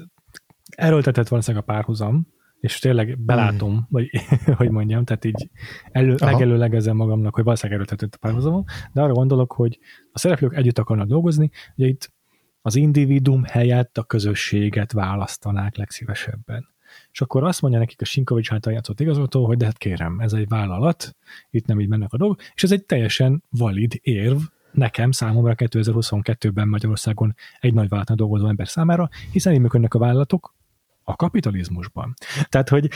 erőltetett valószínűleg a párhuzam, és tényleg belátom, mm. vagy hogy mondjam, tehát így elő, megelőlegezem magamnak, hogy valószínűleg erőltetett a párhuzamon, de arra gondolok, hogy a szereplők együtt akarnak dolgozni, ugye itt az individuum helyett a közösséget választanák legszívesebben. És akkor azt mondja nekik a Sinkovics által játszott igazgató, hogy de hát kérem, ez egy vállalat, itt nem így mennek a dolgok, és ez egy teljesen valid érv, nekem, számomra 2022-ben Magyarországon egy nagy vállalatnál dolgozó ember számára, hiszen így működnek a vállalatok, a kapitalizmusban. Tehát, hogy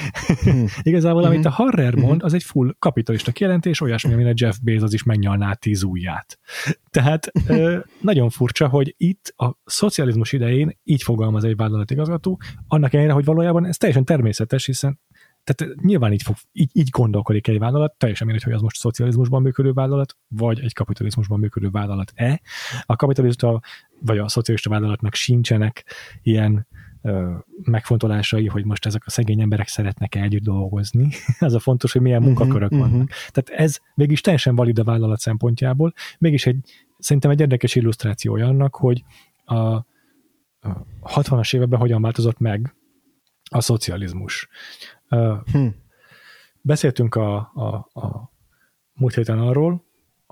hmm. igazából, amit a hmm. Harrer mond, hmm. az egy full kapitalista kijelentés, olyasmi, amire Jeff Bezos is megnyalná tíz ujját. Tehát nagyon furcsa, hogy itt a szocializmus idején így fogalmaz egy vállalatigazgató, annak ellenére, hogy valójában ez teljesen természetes, hiszen tehát nyilván így, fog, így, így gondolkodik egy vállalat, teljesen mindegy, hogy az most szocializmusban működő vállalat, vagy egy kapitalizmusban működő vállalat-e. A kapitalista vagy a szocialista vállalatnak sincsenek ilyen megfontolásai, hogy most ezek a szegény emberek szeretnek együtt dolgozni. az a fontos, hogy milyen mhm, munkakörök uh-huh, vannak. Uh-huh. Tehát ez végig teljesen valid a vállalat szempontjából, mégis egy, szerintem egy érdekes illusztráció annak, hogy a, a 60-as években hogyan változott meg a szocializmus. Uh, hmm. Beszéltünk a, a, a múlt héten arról,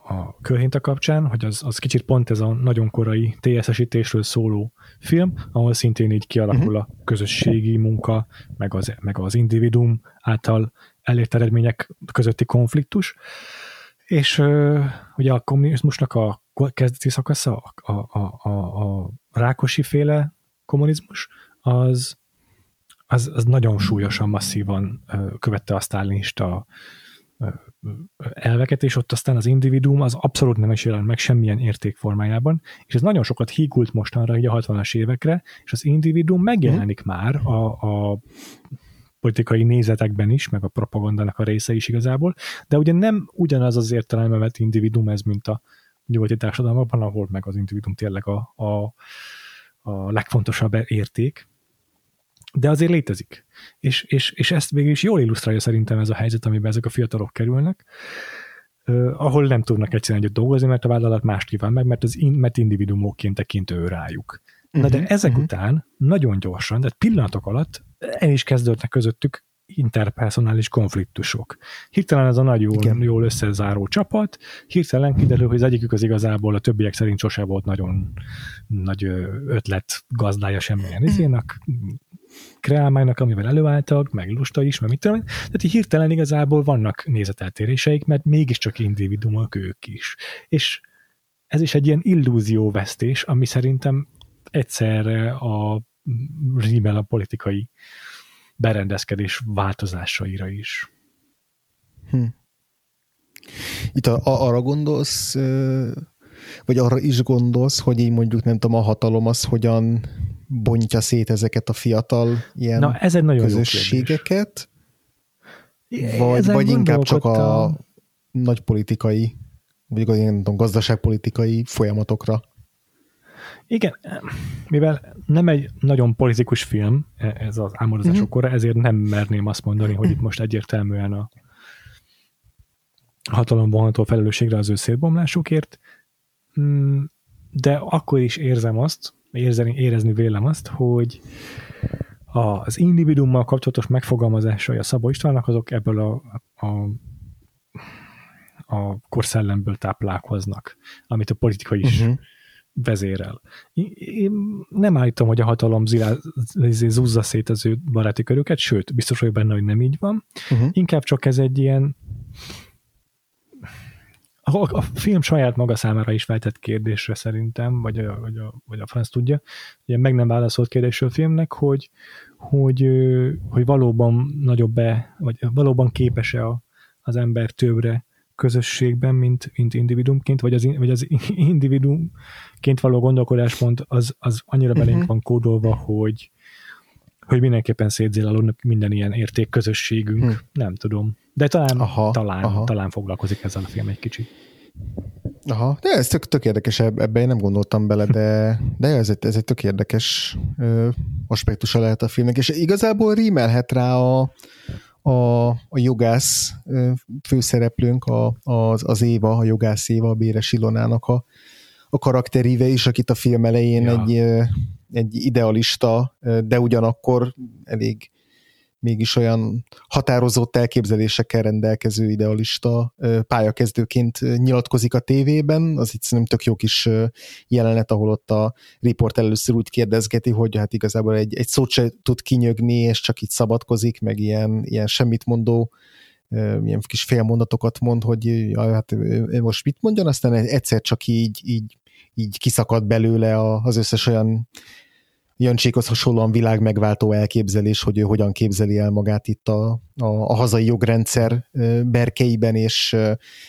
a körhinta kapcsán, hogy az, az kicsit pont ez a nagyon korai TSS-ítésről szóló film, ahol szintén így kialakul a közösségi munka, meg az, meg az individuum által elért eredmények közötti konfliktus. És ugye a kommunizmusnak a kezdeti szakasza, a, a, a, a Rákosi féle kommunizmus, az, az, az nagyon súlyosan, masszívan követte a sztálinista elveket, és ott aztán az individuum az abszolút nem is jelent meg semmilyen értékformájában, és ez nagyon sokat hígult mostanra, így a 60-as évekre, és az individuum megjelenik mm. már a, a politikai nézetekben is, meg a propagandának a része is igazából, de ugye nem ugyanaz az értelemben vett individuum ez, mint a nyugati társadalmakban, ahol meg az individuum tényleg a, a, a legfontosabb érték, de azért létezik. És, és, és ezt végül is jól illusztrálja szerintem ez a helyzet, amiben ezek a fiatalok kerülnek, uh, ahol nem tudnak egyszerűen együtt dolgozni, mert a vállalat mást kíván meg, mert az in, mert individuumokként tekint ő rájuk. Na de uh-huh, ezek uh-huh. után nagyon gyorsan, de pillanatok alatt el is kezdődnek közöttük interpersonális konfliktusok. Hirtelen ez a nagy jól, jól összezáró csapat, hirtelen kiderül, hogy az egyikük az igazából a többiek szerint sose volt nagyon nagy ötlet gazdája semmilyen izének, kreálmánynak, amivel előálltak, meg lusta is, meg mit tudom Tehát így hirtelen igazából vannak nézeteltéréseik, mert mégiscsak individuumok ők is. És ez is egy ilyen illúzióvesztés, ami szerintem egyszerre a rímel a politikai berendezkedés változásaira is. Hm. Itt a, a, arra gondolsz, vagy arra is gondolsz, hogy így mondjuk nem tudom, a hatalom az hogyan bontja szét ezeket a fiatal ilyen Na, ez egy nagyon közösségeket, vagy, vagy inkább csak a nagy politikai, vagy ilyen gazdaságpolitikai folyamatokra? Igen, mivel nem egy nagyon politikus film ez az álmodozások mm-hmm. kora, ezért nem merném azt mondani, hogy itt most egyértelműen a hatalom vonható felelősségre az ő szélbomlásukért, mm, de akkor is érzem azt, érezni, érezni vélem azt, hogy az individuummal kapcsolatos megfogalmazásai a Szabó Istvánnak azok ebből a, a, a korszellemből táplálkoznak, amit a politika is uh-huh. vezérel. Én nem állítom, hogy a hatalom zilá, zúzza szét az ő baráti körüket, sőt, biztos vagyok benne, hogy nem így van. Uh-huh. Inkább csak ez egy ilyen a, a film saját maga számára is feltett kérdésre szerintem, vagy a, vagy a, vagy a franc tudja, ugye meg nem válaszolt kérdésről a filmnek, hogy, hogy, hogy valóban nagyobb be, vagy valóban képes-e a, az ember többre közösségben, mint, mint individumként, vagy az, vagy az individumként való gondolkodáspont az, az annyira belénk uh-huh. van kódolva, hogy, hogy mindenképpen szétzélálódnak minden ilyen érték közösségünk, hmm. nem tudom. De talán, aha, talán, aha. talán foglalkozik ezzel a film egy kicsit. Aha, de ez tök, tök érdekes, ebbe én nem gondoltam bele, de, de ez, egy, ez egy tök érdekes ö, aspektusa lehet a filmnek, és igazából rímelhet rá a, a, a jogász főszereplőnk, a, az, az Éva, a jogász Éva, a Béres Ilonának a, a karakteríve is, akit a film elején ja. egy, egy idealista, de ugyanakkor elég mégis olyan határozott elképzelésekkel rendelkező idealista pályakezdőként nyilatkozik a tévében, az itt nem tök jó kis jelenet, ahol ott a riport először úgy kérdezgeti, hogy hát igazából egy, egy szót se tud kinyögni, és csak itt szabadkozik, meg ilyen, ilyen semmit mondó ilyen kis félmondatokat mond, hogy ja, hát most mit mondjon, aztán egyszer csak így, így, így kiszakad belőle az összes olyan Jancsékhoz hasonlóan világ megváltó elképzelés, hogy ő hogyan képzeli el magát itt a, a, a hazai jogrendszer berkeiben, és,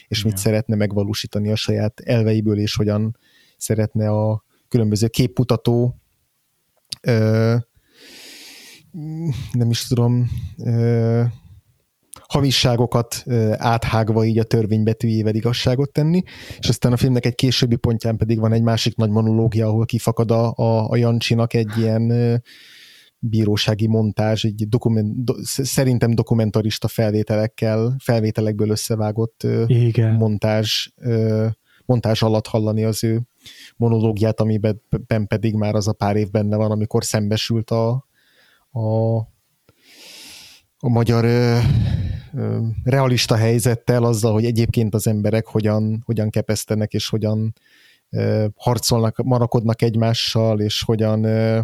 és mit szeretne megvalósítani a saját elveiből, és hogyan szeretne a különböző képmutató nem is tudom hamisságokat áthágva így a törvénybetűjével igazságot tenni, és aztán a filmnek egy későbbi pontján pedig van egy másik nagy monológia, ahol kifakad a, a, a Jancsinak egy ilyen bírósági montázs, egy dokument, do, szerintem dokumentarista felvételekkel, felvételekből összevágott Igen. montázs, montázs alatt hallani az ő monológiát, amiben pedig már az a pár év benne van, amikor szembesült a, a a magyar ö, ö, realista helyzettel, azzal, hogy egyébként az emberek hogyan, hogyan kepesztenek, és hogyan ö, harcolnak, marakodnak egymással, és hogyan ö,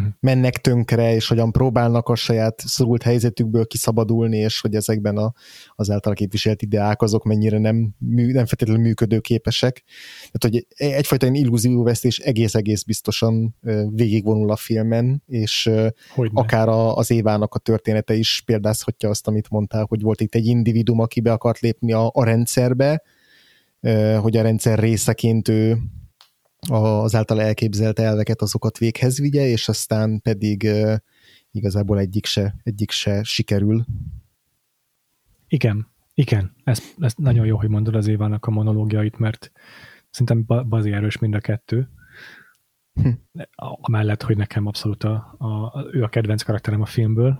mennek tönkre, és hogyan próbálnak a saját szorult helyzetükből kiszabadulni, és hogy ezekben a, az által képviselt ideák azok mennyire nem, mű, nem feltétlenül működőképesek. Tehát, hogy egyfajta illúzióvesztés egész-egész biztosan végigvonul a filmen, és Hogyne. akár a, az Évának a története is példázhatja azt, amit mondtál, hogy volt itt egy individum, aki be akart lépni a, a rendszerbe, hogy a rendszer részeként ő az által elképzelt elveket, azokat véghez vigye, és aztán pedig igazából egyik se, egyik se sikerül. Igen, igen, ez, ez nagyon jó, hogy mondod az Évának a monológiait, mert szerintem bazi erős mind a kettő. Hm. Amellett, hogy nekem abszolút a, a, ő a kedvenc karakterem a filmből.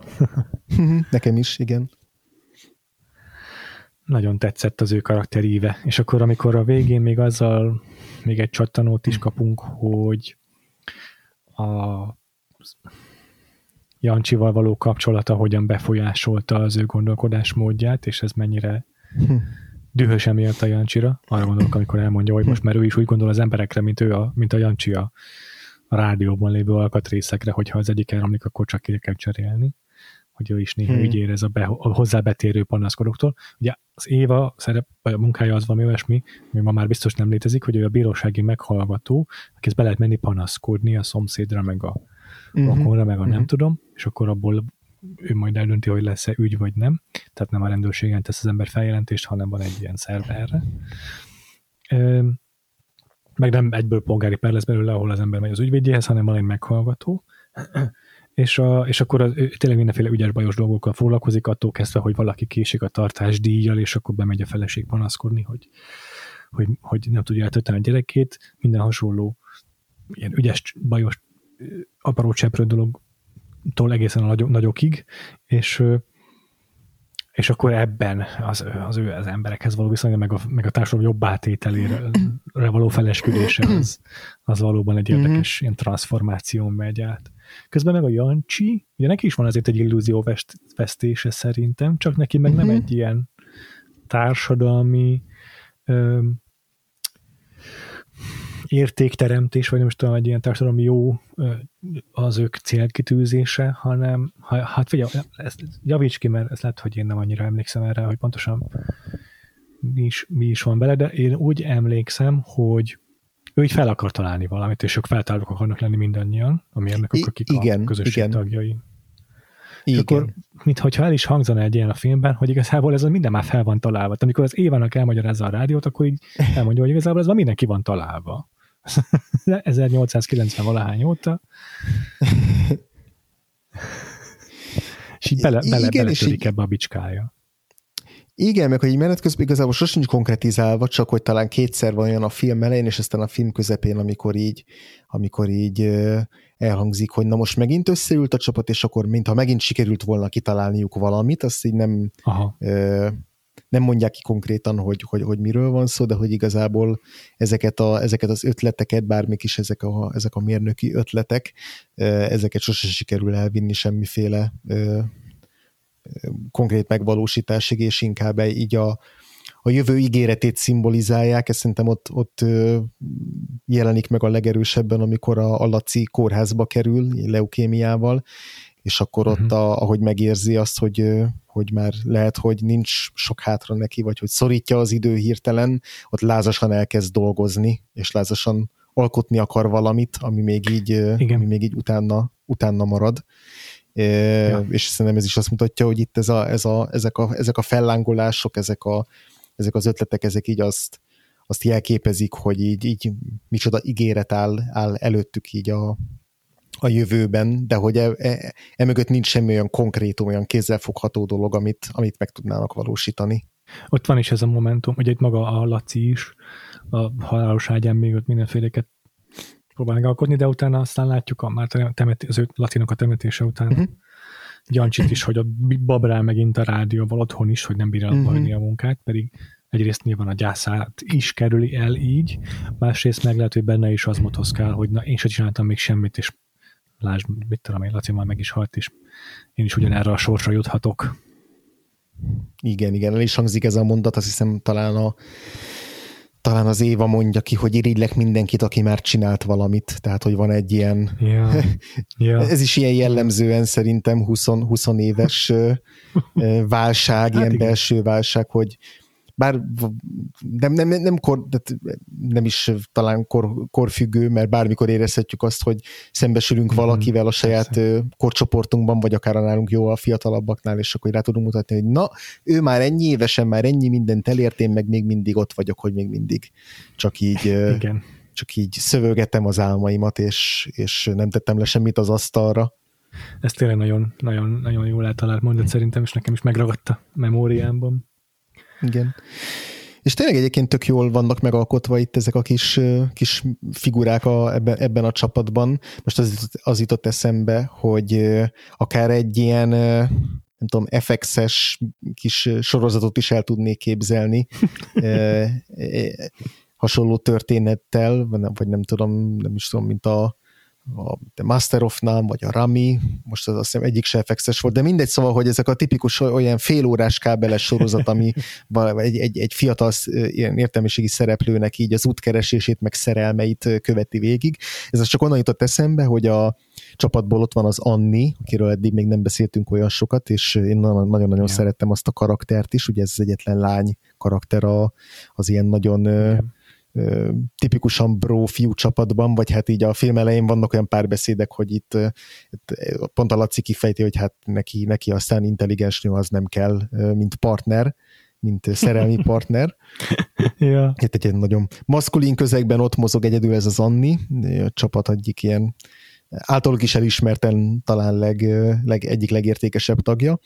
nekem is, igen nagyon tetszett az ő karakteríve. És akkor, amikor a végén még azzal még egy csattanót is kapunk, hogy a Jancsival való kapcsolata hogyan befolyásolta az ő gondolkodásmódját, és ez mennyire dühös emiatt a Jancsira. Arra gondolok, amikor elmondja, hogy most már ő is úgy gondol az emberekre, mint ő a, mint a Jancsi a, a rádióban lévő alkatrészekre, hogyha az egyik elromlik, akkor csak ki kell cserélni hogy ő is néha hmm. úgy érez a, be, a hozzábetérő panaszkodóktól. Ugye az Éva szerep, vagy a munkája az valami olyasmi, ami ma már biztos nem létezik, hogy ő a bírósági meghallgató, akihez be lehet menni panaszkodni a szomszédra, meg a uh-huh. meg a uh-huh. nem mhm. tudom, és akkor abból ő majd eldönti, hogy lesz-e ügy vagy nem. Tehát nem a rendőrségen tesz az ember feljelentést, hanem van egy ilyen szerve erre. Meg nem egyből polgári per lesz belőle, ahol az ember megy az ügyvédjéhez, hanem van egy meghallgató és, a, és akkor az, tényleg mindenféle ügyes bajos dolgokkal foglalkozik, attól kezdve, hogy valaki késik a tartás díjjal, és akkor bemegy a feleség panaszkodni, hogy, hogy, hogy nem tudja eltölteni a gyerekét, minden hasonló ilyen ügyes, bajos, aparó cseprő dologtól egészen a nagy, nagyokig, és és akkor ebben az, az ő az emberekhez való viszonya, meg a, meg a társadalom jobb átételére való felesküdése, az, az valóban egy érdekes ilyen transformáción megy át. Közben meg a Jancsi, ugye neki is van azért egy illúzió vesztése szerintem, csak neki meg uh-huh. nem mhm. egy ilyen társadalmi ö, értékteremtés, vagy nem is tudom, egy ilyen társadalmi jó az ők célkitűzése, hanem hát figyelj, ezt javíts ki, mert ez lehet, hogy én nem annyira emlékszem erre, hogy pontosan mi is, mi is van bele, de én úgy emlékszem, hogy ő így fel akar találni valamit, és ők feltárulók akarnak lenni mindannyian, a mérnökök, akik igen, a közösség igen. tagjai. Igen. És akkor, mintha el is hangzana egy ilyen a filmben, hogy igazából ez minden már fel van találva. Tehát amikor az Évának elmagyarázza a rádiót, akkor így elmondja, hogy igazából ez már mindenki van találva. 1890 valahány óta. és így bele, bele, Igen, beletörik ebbe a bicskája. Igen, meg hogy így menet közben igazából sosincs konkretizálva, csak hogy talán kétszer van olyan a film elején, és aztán a film közepén, amikor így, amikor így elhangzik, hogy na most megint összeült a csapat, és akkor mintha megint sikerült volna kitalálniuk valamit, azt így nem, Aha. nem mondják ki konkrétan, hogy, hogy, hogy miről van szó, de hogy igazából ezeket, a, ezeket az ötleteket, bármik is ezek a, ezek a mérnöki ötletek, ezeket sose sikerül elvinni semmiféle konkrét megvalósításig, és inkább így a, a jövő ígéretét szimbolizálják, ez szerintem ott, ott jelenik meg a legerősebben, amikor a, a Laci kórházba kerül, leukémiával, és akkor ott, uh-huh. a, ahogy megérzi azt, hogy, hogy már lehet, hogy nincs sok hátra neki, vagy hogy szorítja az idő hirtelen, ott lázasan elkezd dolgozni, és lázasan alkotni akar valamit, ami még így, Igen. ami még így utána, utána marad ja. és szerintem ez is azt mutatja, hogy itt ez a, ez a, ezek, a, ezek a fellángolások, ezek, a, ezek az ötletek, ezek így azt, azt jelképezik, hogy így, így micsoda ígéret áll, áll előttük így a, a jövőben, de hogy e, e, e mögött nincs semmi olyan konkrét, olyan kézzelfogható dolog, amit, amit meg tudnának valósítani. Ott van is ez a momentum, hogy itt maga a Laci is a halálos ágyán még ott mindenféleket próbál megalkotni, de utána aztán látjuk a, már temet, az ő latinok a temetése után uh-huh. Gyancsit is, hogy a babrál megint a rádióval otthon is, hogy nem bírja uh-huh. a munkát, pedig egyrészt nyilván a gyászát is kerüli el így, másrészt meg lehet, hogy benne is az motoszkál, hogy na én sem csináltam még semmit, és lásd, mit tudom én, Laci már meg is halt, és én is ugyanerre a sorsra juthatok. Igen, igen, el is hangzik ez a mondat, azt hiszem talán a talán az Éva mondja ki, hogy irigylek mindenkit, aki már csinált valamit. Tehát, hogy van egy ilyen... Ja. Ja. Ez is ilyen jellemzően szerintem 20, 20 éves válság, hát ilyen igen. belső válság, hogy bár nem, nem, nem, kor, nem is talán kor, korfüggő, mert bármikor érezhetjük azt, hogy szembesülünk mm-hmm. valakivel a saját Persze. korcsoportunkban, vagy akár a nálunk jó a fiatalabbaknál, és akkor rá tudunk mutatni, hogy na, ő már ennyi évesen, már ennyi mindent elért, én meg még mindig ott vagyok, hogy még mindig csak így Igen. csak így szövögetem az álmaimat, és, és nem tettem le semmit az asztalra. Ez tényleg nagyon, nagyon, nagyon jól eltalált mondat szerintem, és nekem is megragadta memóriámban. Igen. És tényleg egyébként tök jól vannak megalkotva itt ezek a kis, kis figurák a, ebben, ebben a csapatban. Most az, az jutott eszembe, hogy akár egy ilyen nem tudom, FX-es kis sorozatot is el tudnék képzelni. hasonló történettel, vagy nem tudom, nem is tudom, mint a a Master of None, vagy a Rami, most az azt hiszem egyik se FX-es volt, de mindegy, szóval, hogy ezek a tipikus olyan félórás kábeles sorozat, ami egy, egy, egy fiatal ilyen értelmiségi szereplőnek így az útkeresését, meg szerelmeit követi végig. Ez csak onnan jutott eszembe, hogy a csapatból ott van az Anni, akiről eddig még nem beszéltünk olyan sokat, és én nagyon-nagyon ja. szerettem azt a karaktert is, ugye ez az egyetlen lány karakter az ilyen nagyon ja tipikusan bro fiú csapatban, vagy hát így a film elején vannak olyan párbeszédek, hogy itt, itt pont a Laci kifejti, hogy hát neki, neki aztán intelligens nő az nem kell, mint partner, mint szerelmi partner. ja. Itt egy nagyon maszkulin közegben ott mozog egyedül ez az Anni, a csapat egyik ilyen általuk is elismerten talán leg, leg, egyik legértékesebb tagja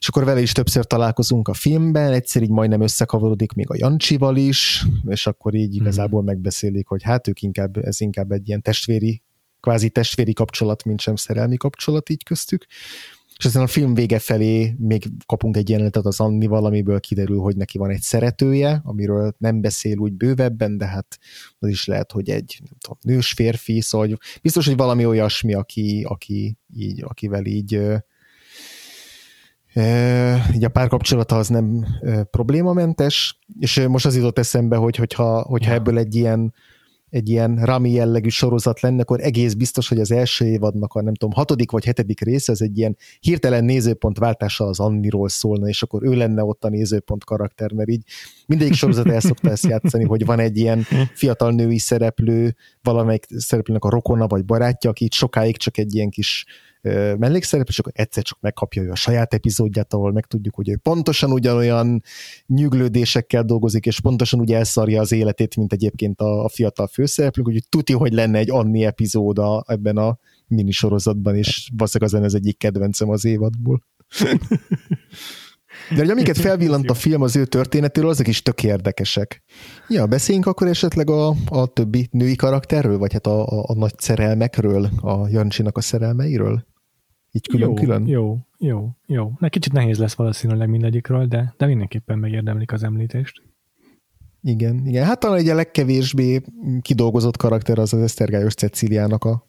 és akkor vele is többször találkozunk a filmben, egyszer így majdnem összekavarodik még a Jancsival is, és akkor így mhm. igazából megbeszélik, hogy hát ők inkább, ez inkább egy ilyen testvéri, kvázi testvéri kapcsolat, mint sem szerelmi kapcsolat így köztük. És aztán a film vége felé még kapunk egy jelenetet az Anni valamiből kiderül, hogy neki van egy szeretője, amiről nem beszél úgy bővebben, de hát az is lehet, hogy egy nem tudom, nős férfi, szóval biztos, hogy valami olyasmi, aki, aki így, akivel így így a párkapcsolata az nem problémamentes, és most az jutott eszembe, hogy hogyha, hogyha ja. ebből egy ilyen egy ilyen Rami jellegű sorozat lenne, akkor egész biztos, hogy az első évadnak a nem tudom, hatodik vagy hetedik része, az egy ilyen hirtelen nézőpontváltása az Anniról szólna, és akkor ő lenne ott a nézőpont karakter, mert így mindegyik sorozat el szokta ezt játszani, hogy van egy ilyen fiatal női szereplő, valamelyik szereplőnek a rokona vagy barátja, aki itt sokáig csak egy ilyen kis mellékszerep, és akkor egyszer csak megkapja ő a saját epizódját, ahol megtudjuk, hogy ő pontosan ugyanolyan nyűglődésekkel dolgozik, és pontosan úgy elszarja az életét, mint egyébként a, a fiatal főszereplők, úgyhogy tuti, hogy lenne egy Anni epizóda ebben a minisorozatban, és valószínűleg az ez egyik kedvencem az évadból. De hogy amiket felvillant a film az ő történetéről, azok is tök érdekesek. Ja, beszéljünk akkor esetleg a, a többi női karakterről, vagy hát a, a, a nagy szerelmekről, a Jancsinak a szerelmeiről? Így külön-külön? Jó, jó, jó, jó. Ne kicsit nehéz lesz valószínűleg mindegyikről, de, de mindenképpen megérdemlik az említést. Igen, igen. Hát talán egy a legkevésbé kidolgozott karakter az az Esztergályos Ceciliának a,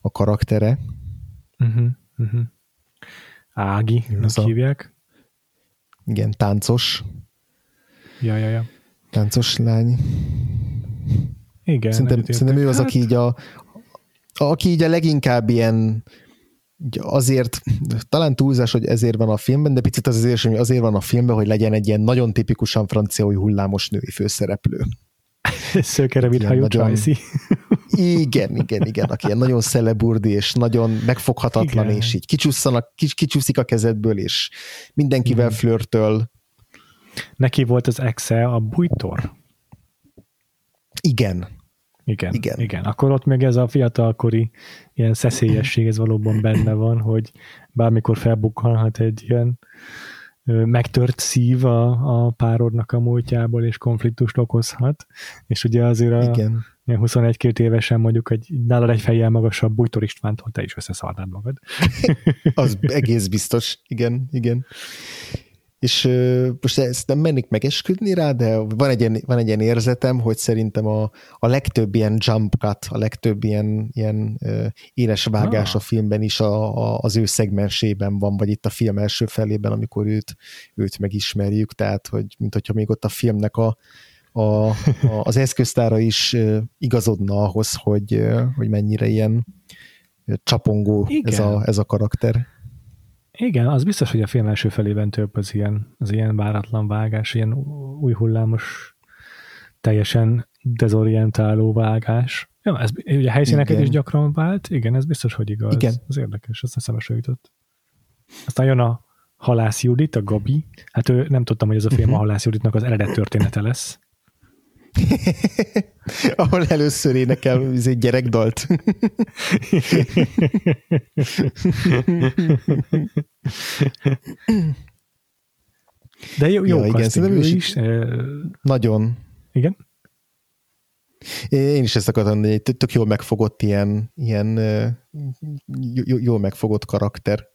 a karaktere. Uh-huh, uh-huh. Ági, a, hívják. Igen, táncos. Ja, ja, ja. Táncos lány. Igen. Szerintem, szerintem ő az, hát... aki így a, aki így a leginkább ilyen azért, talán túlzás, hogy ezért van a filmben, de picit az azért, hogy azért van a filmben, hogy legyen egy ilyen nagyon tipikusan francia hullámos női főszereplő. Szőkere, mint hajú nagyon... Igen, igen, igen, aki ilyen nagyon szeleburdi, és nagyon megfoghatatlan, igen. és így kicsúszanak, kicsúszik a kezedből, és mindenkivel igen. flörtöl. Neki volt az exe a bújtor? Igen. Igen, igen. igen. Akkor ott még ez a fiatalkori ilyen szeszélyesség, ez valóban benne van, hogy bármikor felbukkanhat egy ilyen megtört szív a, a párodnak a múltjából, és konfliktust okozhat, és ugye azért a Igen. 21-2 évesen mondjuk egy nálad egy fejjel magasabb Bújtor Istvántól te is összeszarnád magad. Az egész biztos, igen, igen. És most ezt nem mennék megesküdni rá, de van egy ilyen, van egy ilyen érzetem, hogy szerintem a, a legtöbb ilyen jump cut, a legtöbb ilyen, ilyen éles vágás ah. a filmben is a, a, az ő szegmensében van, vagy itt a film első felében, amikor őt, őt megismerjük, tehát hogy mint hogyha még ott a filmnek a, a, a, az eszköztára is igazodna ahhoz, hogy, hogy mennyire ilyen csapongó ez a, ez a karakter. Igen, az biztos, hogy a film első felében több az ilyen, az ilyen váratlan vágás, ilyen új hullámos, teljesen dezorientáló vágás. Ja, ez ugye helyszíneket igen. is gyakran vált, igen, ez biztos, hogy igaz. Igen. Az érdekes, azt eszembe jutott. Aztán jön a Halász Judit, a Gabi. Hát ő nem tudtam, hogy ez a film a Halász Juditnak az eredet története lesz. Ahol először énekel egy gyerekdalt. De jó, jó ja, igen, is. is. Nagyon. Igen? Én is ezt akartam, hogy egy tök jól megfogott ilyen, ilyen jól megfogott karakter.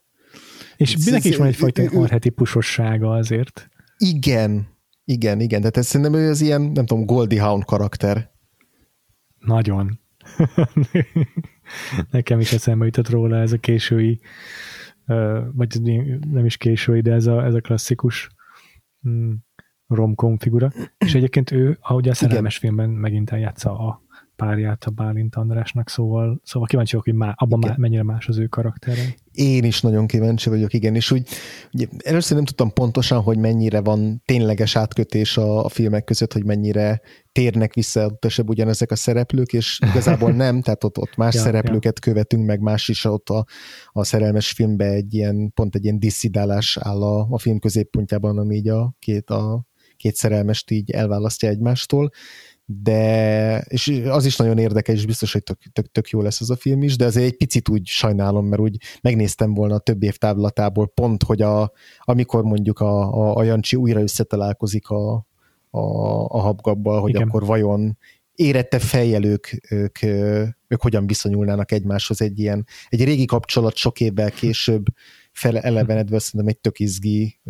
És mindenki is van egyfajta arhetipusossága azért. Igen, igen, igen, tehát ez szerintem ő az ilyen, nem tudom, Goldie Hawn karakter. Nagyon. Nekem is eszembe jutott róla ez a késői, vagy nem is késői, de ez a, ez a klasszikus mm, romkom figura. És egyébként ő, ahogy a szerelmes Igen. filmben megint eljátsza a párját a Bálint Andrásnak, szóval, szóval kíváncsi vagyok, hogy má, abban má, mennyire más az ő karaktere. Én is nagyon kíváncsi vagyok, igen, és úgy ugye, először nem tudtam pontosan, hogy mennyire van tényleges átkötés a, a filmek között, hogy mennyire térnek vissza utasebb ugyanezek a szereplők, és igazából nem, tehát ott, ott más ja, szereplőket ja. követünk, meg más is ott a, a szerelmes filmbe egy ilyen, pont egy ilyen disszidálás áll a, a film középpontjában, ami így a két, a két szerelmest így elválasztja egymástól, de és az is nagyon érdekes, és biztos, hogy tök, tök, tök jó lesz az a film is, de azért egy picit úgy sajnálom, mert úgy megnéztem volna a több év távlatából pont, hogy a, amikor mondjuk a, a, a Jancsi újra összetalálkozik a, a, a habgabbal, hogy Igen. akkor vajon érette fejjel ők, ők, ők hogyan viszonyulnának egymáshoz egy ilyen, egy régi kapcsolat sok évvel később fele elevenedve, szerintem egy tök izgi,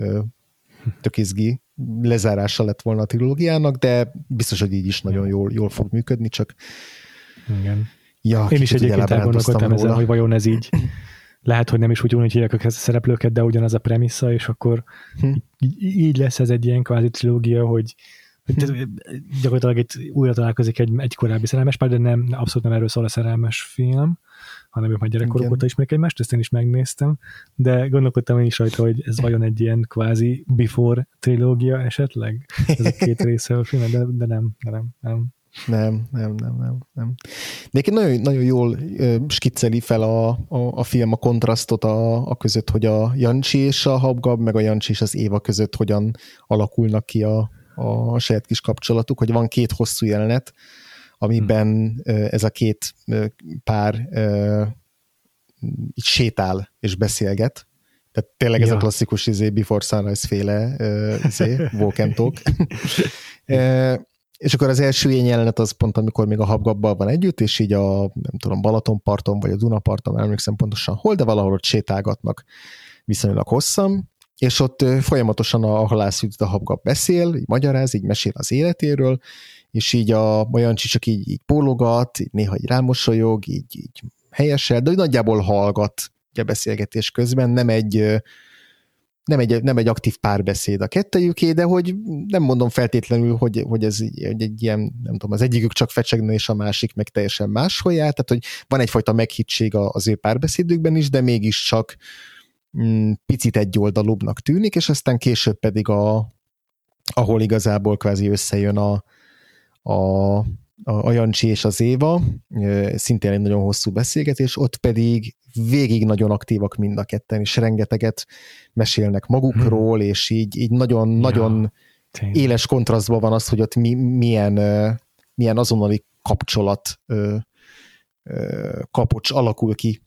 tök izgi lezárása lett volna a trilógiának, de biztos, hogy így is nagyon jól, jól fog működni, csak Igen. Ja, Én is egyébként elgondolkodtam ezen, hogy vajon ez így lehet, hogy nem is úgy úgy hívják a szereplőket, de ugyanaz a premissza, és akkor hm. így, így lesz ez egy ilyen kvázi trilógia, hogy gyakorlatilag itt újra találkozik egy, egy korábbi szerelmes pár, de nem, abszolút nem erről szól a szerelmes film, hanem ők már gyerekkoruk óta ismerik egymást, ezt én is megnéztem, de gondolkodtam én is rajta, hogy ez vajon egy ilyen kvázi before trilógia esetleg, ez a két része a film, de, de nem, de nem, nem. Nem, nem, nem, nem, nem. De nagyon, nagyon jól skicceli fel a, a, a film a kontrasztot a, a között, hogy a Jancsi és a Habgab, meg a Jancsi és az Éva között hogyan alakulnak ki a, a saját kis kapcsolatuk, hogy van két hosszú jelenet, amiben ez a két pár így sétál és beszélget. Tehát tényleg ja. ez a klasszikus izé, Before Sunrise féle izé, walk talk. és akkor az első ilyen jelenet az pont, amikor még a habgabbal van együtt, és így a, nem tudom, Balatonparton, vagy a Dunaparton, emlékszem pontosan hol, de valahol ott sétálgatnak viszonylag hosszan, és ott folyamatosan a halász a habgab beszél, így magyaráz, így mesél az életéről, és így a Majancsi csak így, így pólogat, így néha így rámosolyog, így, így helyesel, de nagyjából hallgat a beszélgetés közben, nem egy, nem egy, nem egy aktív párbeszéd a kettejüké, de hogy nem mondom feltétlenül, hogy, hogy ez egy, egy ilyen, nem tudom, az egyikük csak fecsegne, és a másik meg teljesen máshol jár, tehát hogy van egyfajta meghittség az ő párbeszédükben is, de mégiscsak mm, picit egyoldalúbbnak tűnik, és aztán később pedig a, ahol igazából kvázi összejön a, a, a Jancsi és az Éva, szintén egy nagyon hosszú beszélgetés, ott pedig végig nagyon aktívak mind a ketten, és rengeteget mesélnek magukról, hmm. és így, így nagyon, ja, éles kontrasztban van az, hogy ott mi, milyen, milyen azonnali kapcsolat kapocs alakul ki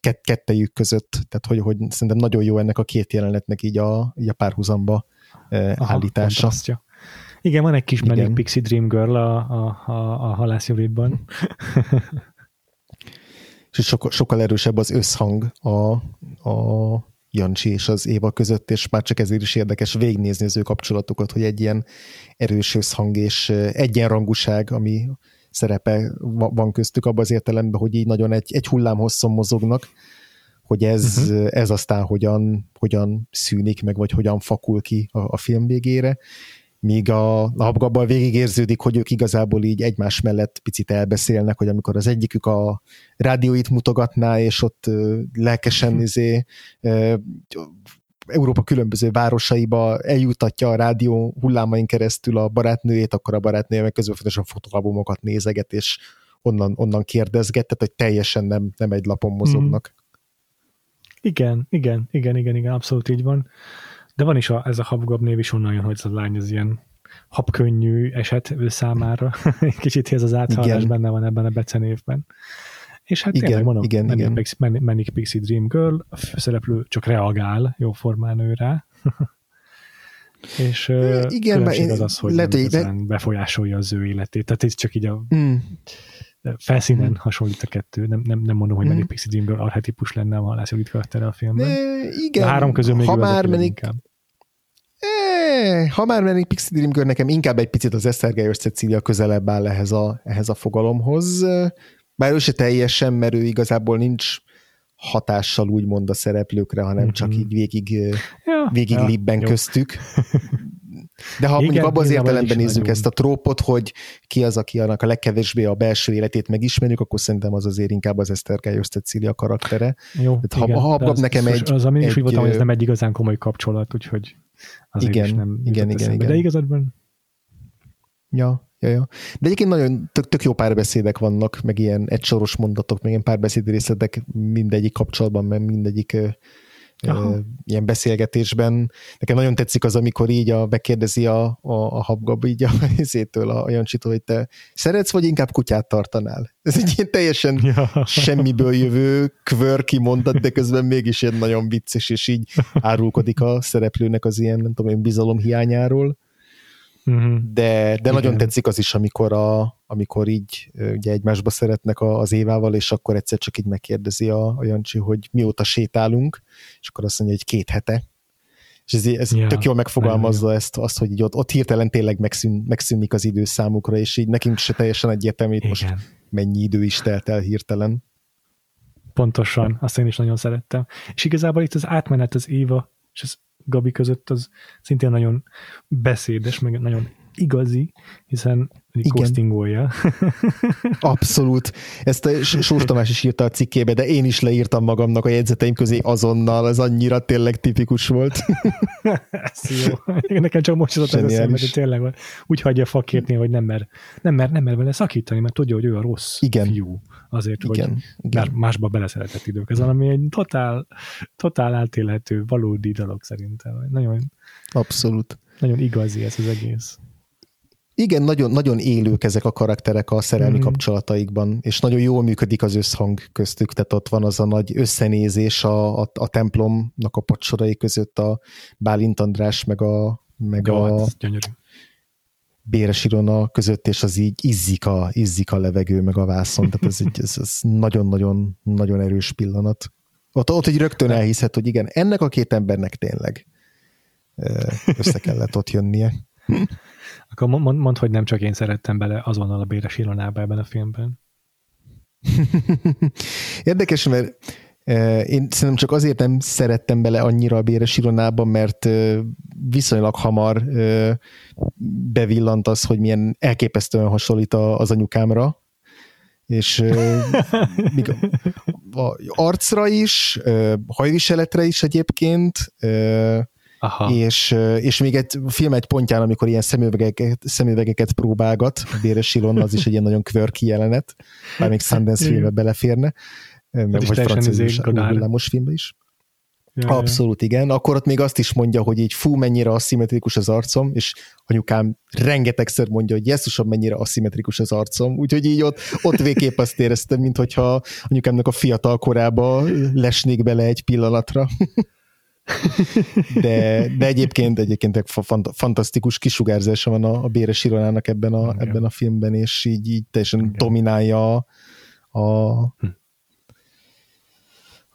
kett, kettejük között, tehát hogy, hogy szerintem nagyon jó ennek a két jelenetnek így a, így a párhuzamba Aha, állítása. Kontrasztja. Igen, van egy kis Igen. menő Pixie Dream Girl a, a, a, a halászjövőben. És sokkal, sokkal erősebb az összhang a, a Jancsi és az Éva között, és már csak ezért is érdekes végignézni az ő kapcsolatukat, hogy egy ilyen erős összhang és egyenrangúság, ami szerepe van köztük abban az értelemben, hogy így nagyon egy, egy hullám hosszon mozognak, hogy ez, uh-huh. ez aztán hogyan, hogyan szűnik meg, vagy hogyan fakul ki a, a film végére, míg a, a habgabban végigérződik, hogy ők igazából így egymás mellett picit elbeszélnek, hogy amikor az egyikük a rádióit mutogatná, és ott lelkesen uh-huh. izé, Európa különböző városaiba eljutatja a rádió hullámain keresztül a barátnőjét, akkor a barátnője meg közben fontosan fotóalbumokat nézeget, és onnan, onnan kérdezget, tehát hogy teljesen nem, nem egy lapon mozognak. Mm. Igen, igen, igen, igen, igen, abszolút így van. De van is a, ez a habgab név is onnan jön, hogy ez a lány az ilyen habkönnyű eset ő számára. Kicsit ez az áthallás igen. benne van ebben a becenévben. És hát igen, tényleg mondom, igen, Manic, igen. Pixie, Manic Pixie Dream Girl, a főszereplő csak reagál jóformán ő rá. és igen, különbség az az, hogy lehet, nem de... befolyásolja az ő életét. Tehát ez csak így a mm. Felszínen mm. hasonlít a kettő. Nem, nem, nem mondom, hogy mm. Manic Pixie Dream Girl arhetipus lenne a Halász Judit karaktere a filmben. De, igen. De három közül még ha már Manic, inkább. É, ha már Manic Pixie Dream Girl nekem inkább egy picit az Esztergályos Cecília közelebb áll ehhez a, ehhez a fogalomhoz. Bár ő se teljesen, mert ő igazából nincs hatással úgymond a szereplőkre, hanem mm-hmm. csak így végig, ja, végig ja, libben jó. köztük. De ha Igen, mondjuk abban az értelemben nézzük nagyon. ezt a trópot, hogy ki az, aki annak a legkevésbé a belső életét megismerjük, akkor szerintem az azért inkább az Esztergályos Cecília karaktere. Jó, Tehát, igen, ha, ha az, nekem egy... Az, ami is úgy voltam, hogy ez nem egy igazán komoly kapcsolat, úgyhogy azért igen, is nem igen, igen, igen. De igazadban... Ja, Ja, ja. De egyébként nagyon tök, tök jó párbeszédek vannak, meg ilyen egysoros mondatok, meg ilyen párbeszéd részletek mindegyik kapcsolatban, meg mindegyik Aha. ilyen beszélgetésben. Nekem nagyon tetszik az, amikor így a, bekérdezi a, a, a habgab így a izétől, a, a Jancsitól, hogy te szeretsz, vagy inkább kutyát tartanál? Ez egy ilyen teljesen ja. semmiből jövő kvörki mondat, de közben mégis ilyen nagyon vicces, és így árulkodik a szereplőnek az ilyen, nem tudom én, bizalom hiányáról. Uh-huh. De, de nagyon tetszik az is, amikor, a, amikor így ugye egymásba szeretnek az Évával, és akkor egyszer csak így megkérdezi a, a Jancsi, hogy mióta sétálunk, és akkor azt mondja, hogy két hete. És ez, ez ja, tök jól megfogalmazza ezt, azt, hogy így ott, ott hirtelen tényleg megszűn, megszűnik az idő számukra, és így nekünk se teljesen egyértelmű, hogy most mennyi idő is telt el hirtelen. Pontosan, azt én is nagyon szerettem. És igazából itt az átmenet az Éva és az Gabi között az szintén nagyon beszédes, meg nagyon igazi, hiszen ghostingolja. Abszolút. Ezt a Sós Tamás is írta a cikkébe, de én is leírtam magamnak a jegyzeteim közé azonnal, ez annyira tényleg tipikus volt. ez jó. Nekem csak most jutott az eszembe, de tényleg van. Úgy hagyja a fakértni, hogy nem mer, nem mer, nem mer vele szakítani, mert tudja, hogy ő a rossz igen. fiú. Azért, igen. hogy igen. másba beleszeretett idők. Ez valami egy totál, totál átélhető, valódi dolog szerintem. Nagyon, Abszolút. Nagyon igazi ez az egész. Igen, nagyon, nagyon élők ezek a karakterek a szerelmi mm. kapcsolataikban, és nagyon jól működik az összhang köztük, tehát ott van az a nagy összenézés a, a, a templomnak a pacsorai között a Bálint András meg a, meg Jó, a hát Béres Irona között, és az így izzik a, izzik a levegő meg a vászon, tehát ez, egy, ez, ez nagyon-nagyon nagyon erős pillanat. Ott, ott egy rögtön elhiszed, hogy igen, ennek a két embernek tényleg össze kellett ott jönnie. Akkor mond, mond, hogy nem csak én szerettem bele azonnal a Béres Ilonába ebben a filmben. Érdekes, mert én szerintem csak azért nem szerettem bele annyira a Béres Ironába, mert viszonylag hamar bevillant az, hogy milyen elképesztően hasonlít az anyukámra, és még a arcra is, hajviseletre is egyébként, Aha. És, és még egy film egy pontján, amikor ilyen szemüvegeket, szemüvegeket próbálgat, a Béres Silon, az is egy ilyen nagyon quirky jelenet, bár még Sundance filmbe beleférne, meg, vagy francia villámos filmbe is. Ja, Abszolút igen. Akkor ott még azt is mondja, hogy így fú, mennyire aszimmetrikus az arcom, és anyukám rengetegszer mondja, hogy jesszusom, mennyire aszimmetrikus az arcom. Úgyhogy így ott, ott végképp azt éreztem, mintha anyukámnak a fiatal korába lesnék bele egy pillanatra. De, de egyébként, egyébként fant, fantasztikus kisugárzása van a, a Béres Ironának ebben a, Igen. ebben a filmben, és így, így teljesen Igen. dominálja a,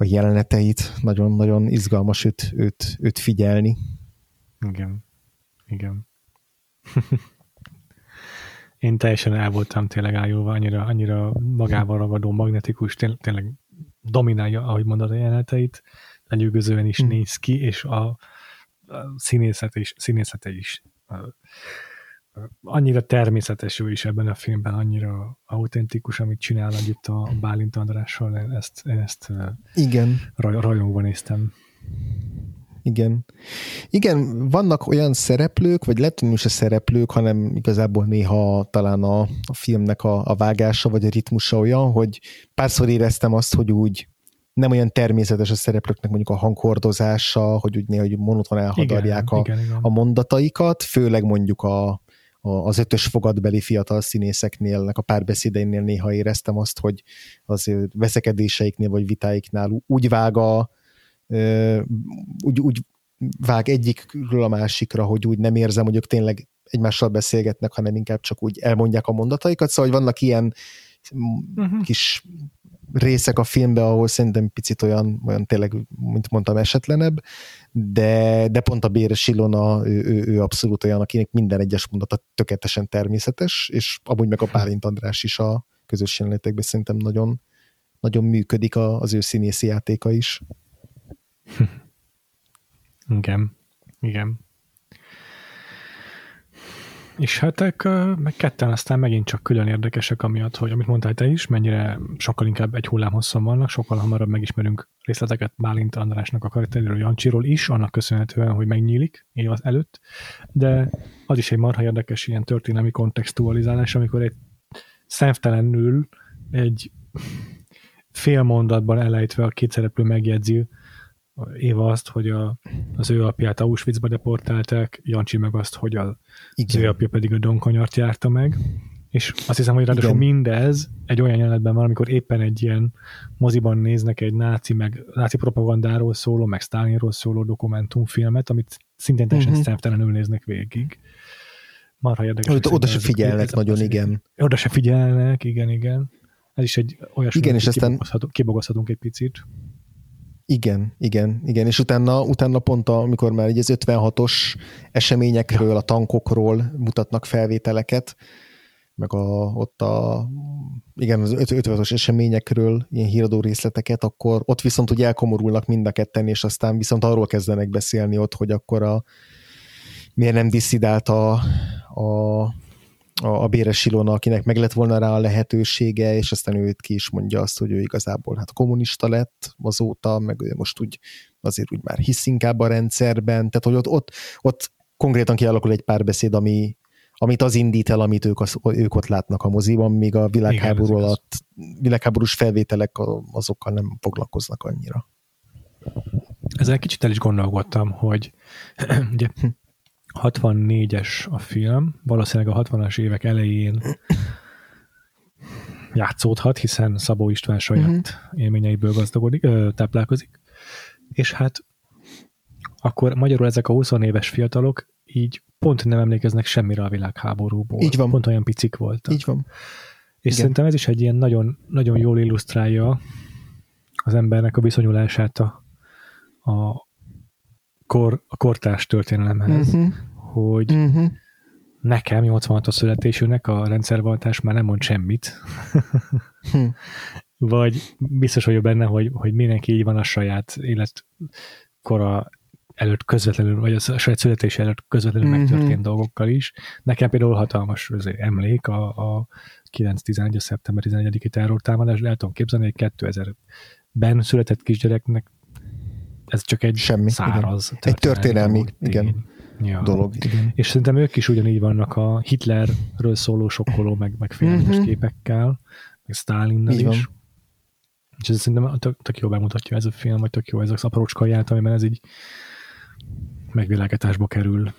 a, jeleneteit, nagyon-nagyon izgalmas őt, őt, őt figyelni. Igen. Igen. Én teljesen el voltam tényleg ájulva, annyira, annyira magával ragadó, magnetikus, tényleg dominálja, ahogy mondod a jeleneteit, lenyűgözően is hmm. néz ki, és a, a színészet is, színészete is annyira természetes ő is ebben a filmben, annyira autentikus, amit csinál együtt a Bálint Andrással, ezt, ezt Igen. Raj, rajongva néztem. Igen. Igen, vannak olyan szereplők, vagy lehet, hogy a szereplők, hanem igazából néha talán a, a filmnek a, a vágása, vagy a ritmusa olyan, hogy párszor éreztem azt, hogy úgy nem olyan természetes a szereplőknek mondjuk a hanghordozása, hogy úgy néha hogy monoton elhadarják igen, a, igen, igen. a mondataikat, főleg mondjuk a, az ötös fogadbeli fiatal színészeknél, a párbeszédeinél néha éreztem azt, hogy az veszekedéseiknél vagy vitáiknál úgy vág a, úgy, úgy vág egyikről a másikra, hogy úgy nem érzem, hogy ők tényleg egymással beszélgetnek, hanem inkább csak úgy elmondják a mondataikat, szóval hogy vannak ilyen uh-huh. kis részek a filmben, ahol szerintem picit olyan, olyan tényleg, mint mondtam, esetlenebb, de, de pont a Béres Ilona, ő, ő, ő abszolút olyan, akinek minden egyes mondata tökéletesen természetes, és amúgy meg a Pálint András is a közös jelenetekben szerintem nagyon, nagyon működik az ő színészi játéka is. Igen, igen. És hát ők meg ketten aztán megint csak külön érdekesek, amiatt, hogy amit mondtál te is, mennyire sokkal inkább egy hullám hosszan vannak, sokkal hamarabb megismerünk részleteket Bálint Andrásnak a karakteréről, Jancsiról is, annak köszönhetően, hogy megnyílik év az előtt, de az is egy marha érdekes ilyen történelmi kontextualizálás, amikor egy szemtelenül egy fél mondatban elejtve a két szereplő megjegyzi, Éva azt, hogy a, az ő apját Auschwitzba deportálták, Jancsi meg azt, hogy a, az ő apja pedig a Donkanyart járta meg, és azt hiszem, hogy ráadásul mindez egy olyan jelenetben van, amikor éppen egy ilyen moziban néznek egy náci, meg náci propagandáról szóló, meg Stalinról szóló dokumentumfilmet, amit szintén teljesen uh-huh. szemtelenül néznek végig. Marha érdekes. Oda, oda se figyelnek nagyon, az, igen. Oda se figyelnek, igen, igen. Ez is egy olyasmi, igen, és aztán kibogozhatunk egy picit. Igen, igen, igen, és utána, utána pont, a, amikor már az 56-os eseményekről, a tankokról mutatnak felvételeket, meg a, ott a, igen, az 56-os eseményekről ilyen híradó részleteket, akkor ott viszont ugye elkomorulnak mind a ketten, és aztán viszont arról kezdenek beszélni ott, hogy akkor a, miért nem diszidált a, a a, a Béres Ilona, akinek meg lett volna rá a lehetősége, és aztán őt ki is mondja azt, hogy ő igazából hát kommunista lett azóta, meg ő most úgy azért úgy már hisz inkább a rendszerben, tehát hogy ott, ott, ott konkrétan kialakul egy párbeszéd, ami, amit az indít el, amit ők, az, ők ott látnak a moziban, míg a világháború Igen, alatt, világháborús felvételek azokkal nem foglalkoznak annyira. Ezzel kicsit el is gondolkodtam, hogy ugye. 64-es a film, valószínűleg a 60-as évek elején játszódhat, hiszen Szabó István saját uh-huh. élményeiből gazdagodik, ö, táplálkozik, és hát akkor magyarul ezek a 20 éves fiatalok így pont nem emlékeznek semmire a világháborúból. Így van. Pont olyan picik voltak. Így van. És Igen. szerintem ez is egy ilyen nagyon, nagyon jól illusztrálja az embernek a viszonyulását a, a, kor, a kortárs történelemhez, uh-huh. hogy uh-huh. nekem 86-os születésűnek a rendszerváltás már nem mond semmit. hm. Vagy biztos vagyok benne, hogy, hogy mindenki így van a saját életkora előtt közvetlenül, vagy a saját születés előtt közvetlenül uh-huh. megtörtént dolgokkal is. Nekem például hatalmas azért emlék a, a 9-11. szeptember 11-i terrortámadás, el tudom képzelni, hogy 2000-ben született kisgyereknek ez csak egy Semmi, száraz igen. Egy történelmi dolog, igen, ja. dolog. Igen. És szerintem ők is ugyanígy vannak a Hitlerről szóló sokkoló, meg, meg félelmetes mm-hmm. képekkel, meg Stalinnal is. Van. És ez szerintem tök, tök jó bemutatja ez a film, vagy tök jó ez az aprócska ját, amiben ez így megvilágításba kerül.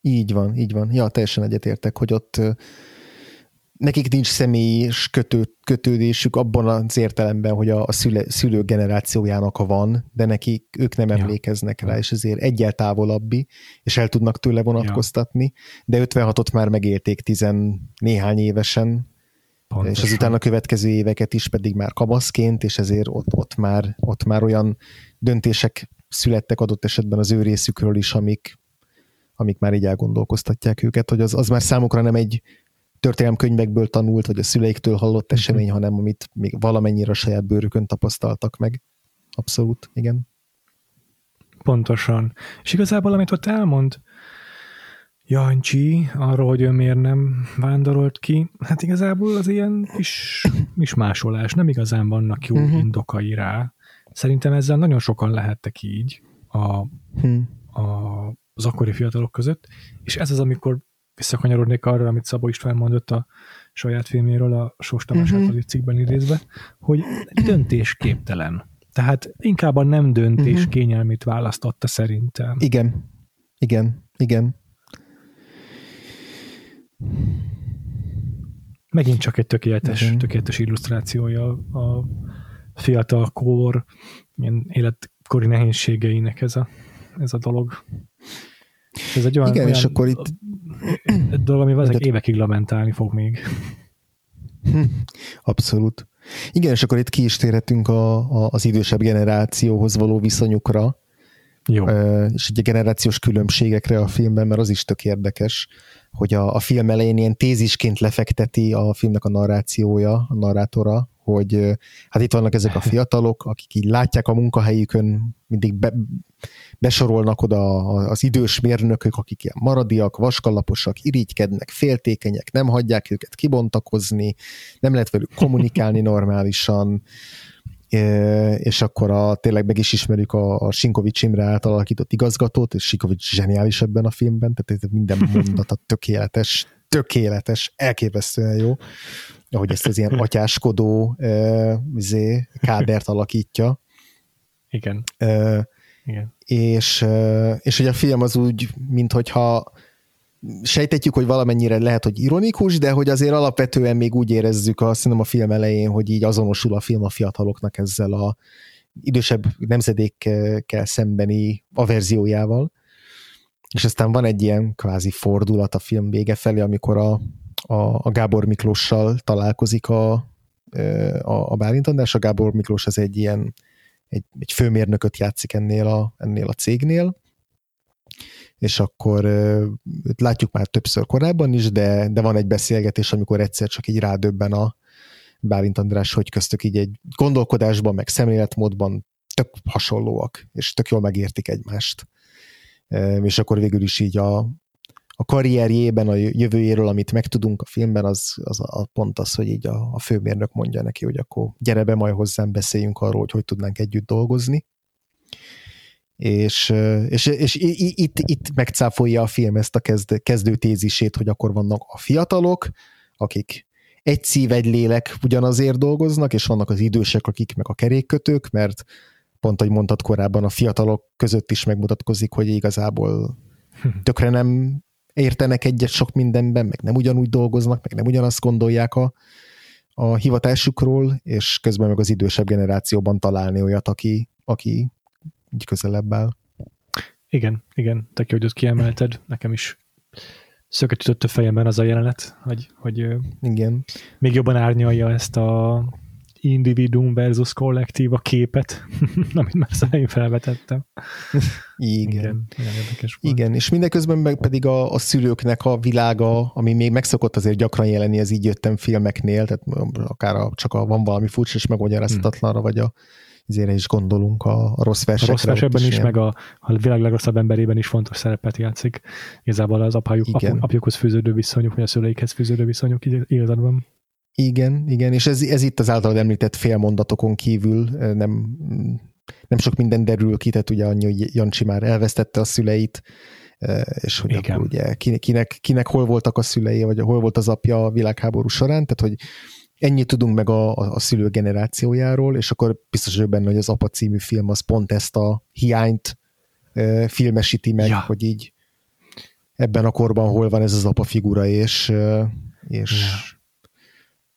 Így van, így van. Ja, teljesen egyetértek, hogy ott nekik nincs személyes kötő, kötődésük abban az értelemben, hogy a, a szüle, szülő generációjának van, de nekik ők nem emlékeznek ja. rá, és ezért egyel távolabbi, és el tudnak tőle vonatkoztatni, ja. de 56-ot már megélték tizen néhány évesen, Pontosan. És azután a következő éveket is pedig már kabaszként, és ezért ott, ott, már, ott már olyan döntések születtek adott esetben az ő részükről is, amik, amik már így elgondolkoztatják őket, hogy az, az már számukra nem egy történelemkönyvekből tanult, vagy a szüleiktől hallott mhm. esemény, hanem amit még valamennyire a saját bőrükön tapasztaltak meg. Abszolút, igen. Pontosan. És igazából, amit ott elmond Jancsi arról, hogy ő miért nem vándorolt ki, hát igazából az ilyen kis másolás, nem igazán vannak jó uh-huh. indokai rá. Szerintem ezzel nagyon sokan lehettek így a, hmm. a, az akkori fiatalok között, és ez az, amikor visszakanyarodnék arra, amit Szabó István mondott a saját filméről, a Sós Tamás uh-huh. általi cikkben idézve, hogy döntésképtelen. Tehát inkább a nem döntés uh-huh. kényelmét választotta szerintem. Igen, igen, igen. Megint csak egy tökéletes, uh-huh. tökéletes illusztrációja a fiatal kor, ilyen életkori nehézségeinek ez a, ez a dolog. Ez egy olyan, Igen, olyan és akkor itt... Dolog, ami ezek évekig lamentálni fog még. Abszolút. Igen, és akkor itt ki is térhetünk a, a, az idősebb generációhoz való viszonyukra, Jó. és egy generációs különbségekre a filmben, mert az is tök érdekes, hogy a, a film elején ilyen tézisként lefekteti a filmnek a narrációja, a narrátora, hogy hát itt vannak ezek a fiatalok, akik így látják a munkahelyükön, mindig be, besorolnak oda az idős mérnökök, akik ilyen maradiak, vaskalaposak, irigykednek, féltékenyek, nem hagyják őket kibontakozni, nem lehet velük kommunikálni normálisan, és akkor a, tényleg meg is ismerjük a, a Sinkovics Imre által alakított igazgatót, és Sinkovics zseniális ebben a filmben, tehát minden mondata tökéletes, tökéletes, elképesztően jó ahogy ezt az ilyen atyáskodó uh, kádert alakítja. Igen. Uh, Igen. És, és hogy a film az úgy, minthogyha sejtetjük, hogy valamennyire lehet, hogy ironikus, de hogy azért alapvetően még úgy érezzük a, szerintem a film elején, hogy így azonosul a film a fiataloknak ezzel a idősebb nemzedékkel szembeni averziójával. És aztán van egy ilyen kvázi fordulat a film vége felé, amikor a, a, a Gábor Miklóssal találkozik a, a, a Bálint András. A Gábor Miklós az egy ilyen egy, egy főmérnököt játszik ennél a, ennél a cégnél, és akkor őt látjuk már többször korábban is, de, de van egy beszélgetés, amikor egyszer csak így rádöbben a Bálint András, hogy köztük így egy gondolkodásban, meg szemléletmódban tök hasonlóak, és tök jól megértik egymást. És akkor végül is így a, a karrierjében, a jövőjéről, amit megtudunk a filmben, az, az a, pont az, hogy így a, a főmérnök mondja neki, hogy akkor gyere be, majd hozzám beszéljünk arról, hogy hogy tudnánk együtt dolgozni. És, és, és itt, itt megcáfolja a film ezt a kezd, kezdőtézisét, hogy akkor vannak a fiatalok, akik egy szív, egy lélek ugyanazért dolgoznak, és vannak az idősek, akik meg a kerékkötők, mert pont, ahogy mondtad korábban, a fiatalok között is megmutatkozik, hogy igazából tökre nem értenek egyet sok mindenben, meg nem ugyanúgy dolgoznak, meg nem ugyanazt gondolják a, a hivatásukról, és közben meg az idősebb generációban találni olyat, aki, aki így közelebb áll. Igen, igen, jó, hogy ott kiemelted, nekem is szöket ütött a fejemben az a jelenet, hogy, hogy igen. még jobban árnyalja ezt a individuum versus kollektív a képet, amit már szerint felvetettem. Igen. Igen, Igen, és mindeközben meg pedig a, a szülőknek a világa, ami még megszokott azért gyakran jelenni az így jöttem filmeknél, tehát akár a, csak a, van valami furcsa és megmagyarázhatatlanra, hmm. vagy a ezért is gondolunk a, a rossz versekre. A rossz versekben is, is meg a, a világ legrosszabb emberében is fontos szerepet játszik. Igazából az apájuk, apu, apjukhoz fűződő viszonyuk, vagy a szüleikhez fűződő viszonyuk igazadban. Igen, igen, és ez, ez itt az általad említett félmondatokon kívül nem, nem sok minden derül ki, tehát ugye annyi, hogy Jancsi már elvesztette a szüleit, és hogy igen. akkor ugye kinek, kinek hol voltak a szülei, vagy hol volt az apja a világháború során, tehát hogy ennyit tudunk meg a, a, a szülő generációjáról, és akkor biztos vagyok benne, hogy az Apa című film az pont ezt a hiányt e, filmesíti meg, ja. hogy így ebben a korban hol van ez az apa figura, és, és ja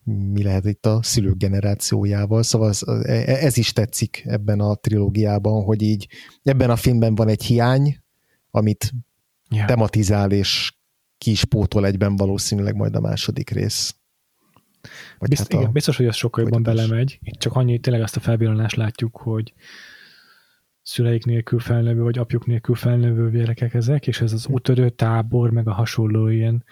mi lehet itt a szülők generációjával, szóval ez, ez is tetszik ebben a trilógiában, hogy így ebben a filmben van egy hiány, amit yeah. tematizál, és ki is pótol egyben valószínűleg majd a második rész. Vagy Bizt, hát a, igen, biztos, hogy az sokkal jobban belemegy. Itt csak annyi, tényleg azt a felvillanást látjuk, hogy szüleik nélkül felnövő, vagy apjuk nélkül felnövő gyerekek ezek, és ez az útörő tábor, meg a hasonló ilyen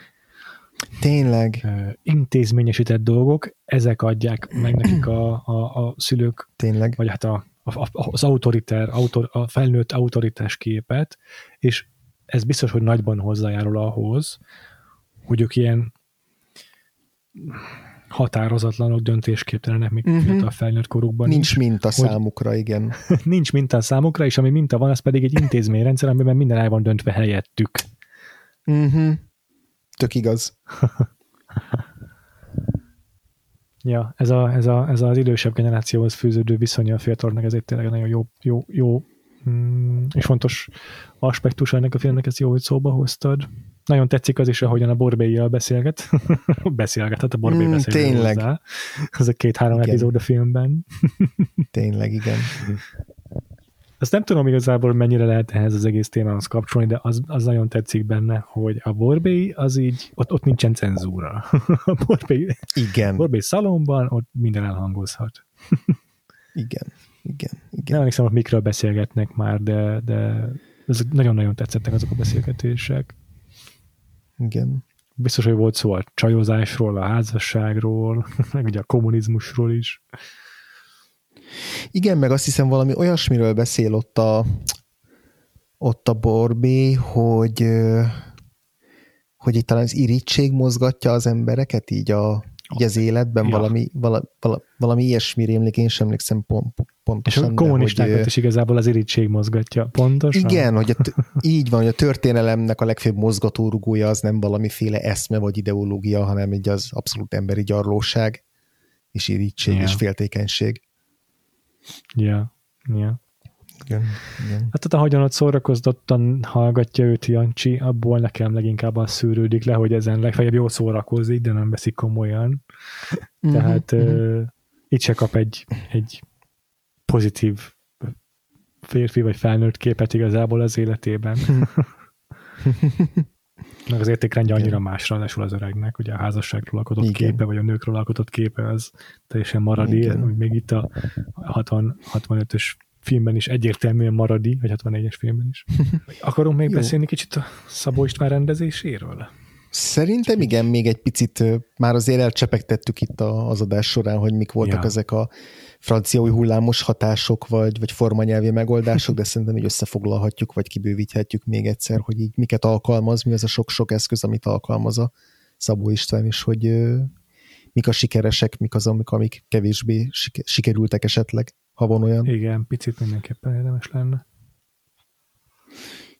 Tényleg. intézményesített dolgok, ezek adják meg nekik a, a, a szülők, Tényleg. vagy hát a, a, az autoritár, autor, a felnőtt autoritás képet, és ez biztos, hogy nagyban hozzájárul ahhoz, hogy ők ilyen határozatlanok, döntésképtelenek még uh-huh. fiatal felnőtt korukban. Nincs is, minta számukra, igen. nincs minta számukra, és ami minta van, az pedig egy intézményrendszer, amiben minden el van döntve helyettük. Uh-huh. Tök igaz. ja, ez, a, ez, a, ez az idősebb generációhoz fűződő viszonya a fiatalnak, ez egy tényleg nagyon jó, jó, jó mm, és fontos aspektus ennek a filmnek, ezt jó, hogy szóba hoztad. Nagyon tetszik az is, ahogyan a Borbéjjal beszélget. beszélget, hát a Borbé mm, beszél tényleg. hozzá. Ez a két-három epizód a filmben. tényleg, igen. Azt nem tudom igazából, mennyire lehet ehhez az egész témához kapcsolni, de az, az nagyon tetszik benne, hogy a Borbély az így, ott, ott nincsen cenzúra. a Borbély, igen. Borbély szalomban ott minden elhangozhat. igen, igen, igen. Nem emlékszem, hogy mikről beszélgetnek már, de, de ez nagyon-nagyon tetszettek azok a beszélgetések. Igen. Biztos, hogy volt szó a csajozásról, a házasságról, meg ugye a kommunizmusról is. Igen, meg azt hiszem valami olyasmiről beszél ott a, ott a Borbé, hogy, hogy itt talán az irítség mozgatja az embereket így, a, így az életben, ja. valami, vala, vala, valami ilyesmi rémlik, én sem emlékszem pont, pontosan. És a kommunistákat hogy, is igazából az irítség mozgatja, pontosan? Igen, hogy a, így van, hogy a történelemnek a legfőbb mozgatórugója az nem valamiféle eszme vagy ideológia, hanem egy az abszolút emberi gyarlóság és irítség yeah. és féltékenység. Ja, ja. Igen, igen. Hát tehát ahogyan ott szórakozottan hallgatja őt Jancsi, abból nekem leginkább az szűrődik le, hogy ezen legfeljebb jól szórakozik, de nem veszik komolyan. Mm-hmm, Tehát mm-hmm. Uh, itt se kap egy, egy pozitív férfi vagy felnőtt képet igazából az életében. Meg az értékrendje annyira másra ráadásul az öregnek, ugye a házasságról alkotott Igen. képe, vagy a nőkről alkotott képe az teljesen maradi, Igen. még itt a 60, 65-ös filmben is egyértelműen maradi, vagy 64-es filmben is. Akarunk még beszélni kicsit a Szabó István rendezéséről? Szerintem igen, még egy picit már azért elcsepegtettük itt az adás során, hogy mik voltak ja. ezek a francia új hullámos hatások, vagy, vagy formanyelvi megoldások, de szerintem így összefoglalhatjuk, vagy kibővíthetjük még egyszer, hogy így miket alkalmaz, mi az a sok-sok eszköz, amit alkalmaz a Szabó István, és hogy mik a sikeresek, mik az, amik, amik kevésbé sikerültek esetleg, ha van olyan. Igen, picit mindenképpen érdemes lenne.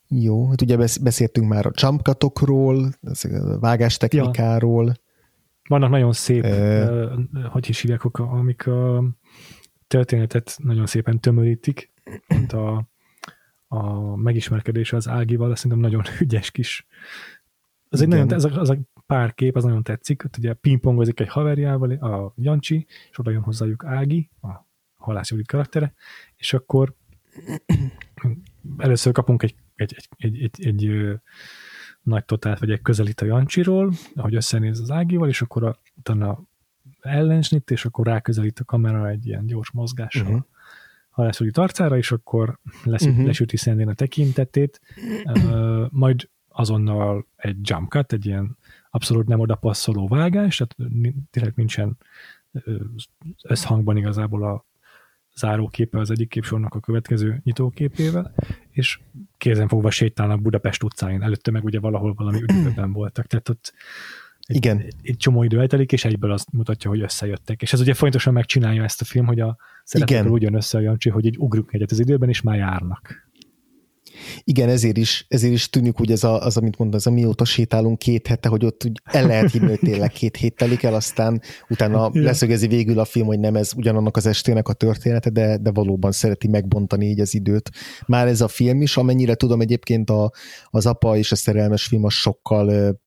Jó, hát ugye beszéltünk már a jumpcutokról, a vágástechnikáról. Ja. Vannak nagyon szép, uh, hogy is hívják, amik a történetet nagyon szépen tömörítik. Pont a, a megismerkedés az Ágival, azt szerintem nagyon ügyes kis. Az egy nagyon, az, a, az a pár kép, az nagyon tetszik. Ott ugye pingpongozik egy haverjával, a Jancsi, és oda jön hozzájuk Ági, a Halász Judit karaktere, és akkor először kapunk egy egy, egy, egy, egy, egy nagy totált, vagy egy közelít a Jancsiról, ahogy összenéz az Ágival, és akkor a, utána ellensnit, és akkor ráközelít a kamera egy ilyen gyors mozgással uh-huh. halászúri arcára, és akkor lesz, uh-huh. lesüti szendén a tekintetét, uh, majd azonnal egy jump cut, egy ilyen abszolút nem oda passzoló vágás, tehát tényleg nincsen összhangban igazából a záróképe az egyik képsornak a következő nyitóképével, és fogva sétálnak Budapest utcáin, előtte meg ugye valahol valami üdülőben voltak, tehát ott egy, Igen. egy csomó idő eltelik, és egyből azt mutatja, hogy összejöttek. És ez ugye fontosan megcsinálja ezt a film, hogy a szereplőkről ugyan össze a Jancsi, hogy egy ugrunk egyet az időben, és már járnak. Igen, ezért is, ezért is tűnik hogy ez a, az, amit mondta, ez a mióta sétálunk két hete, hogy ott úgy el lehet hinni, hogy tényleg két hét telik el, aztán utána leszögezi végül a film, hogy nem ez ugyanannak az estének a története, de, de valóban szereti megbontani így az időt. Már ez a film is, amennyire tudom egyébként a, az apa és a szerelmes film az sokkal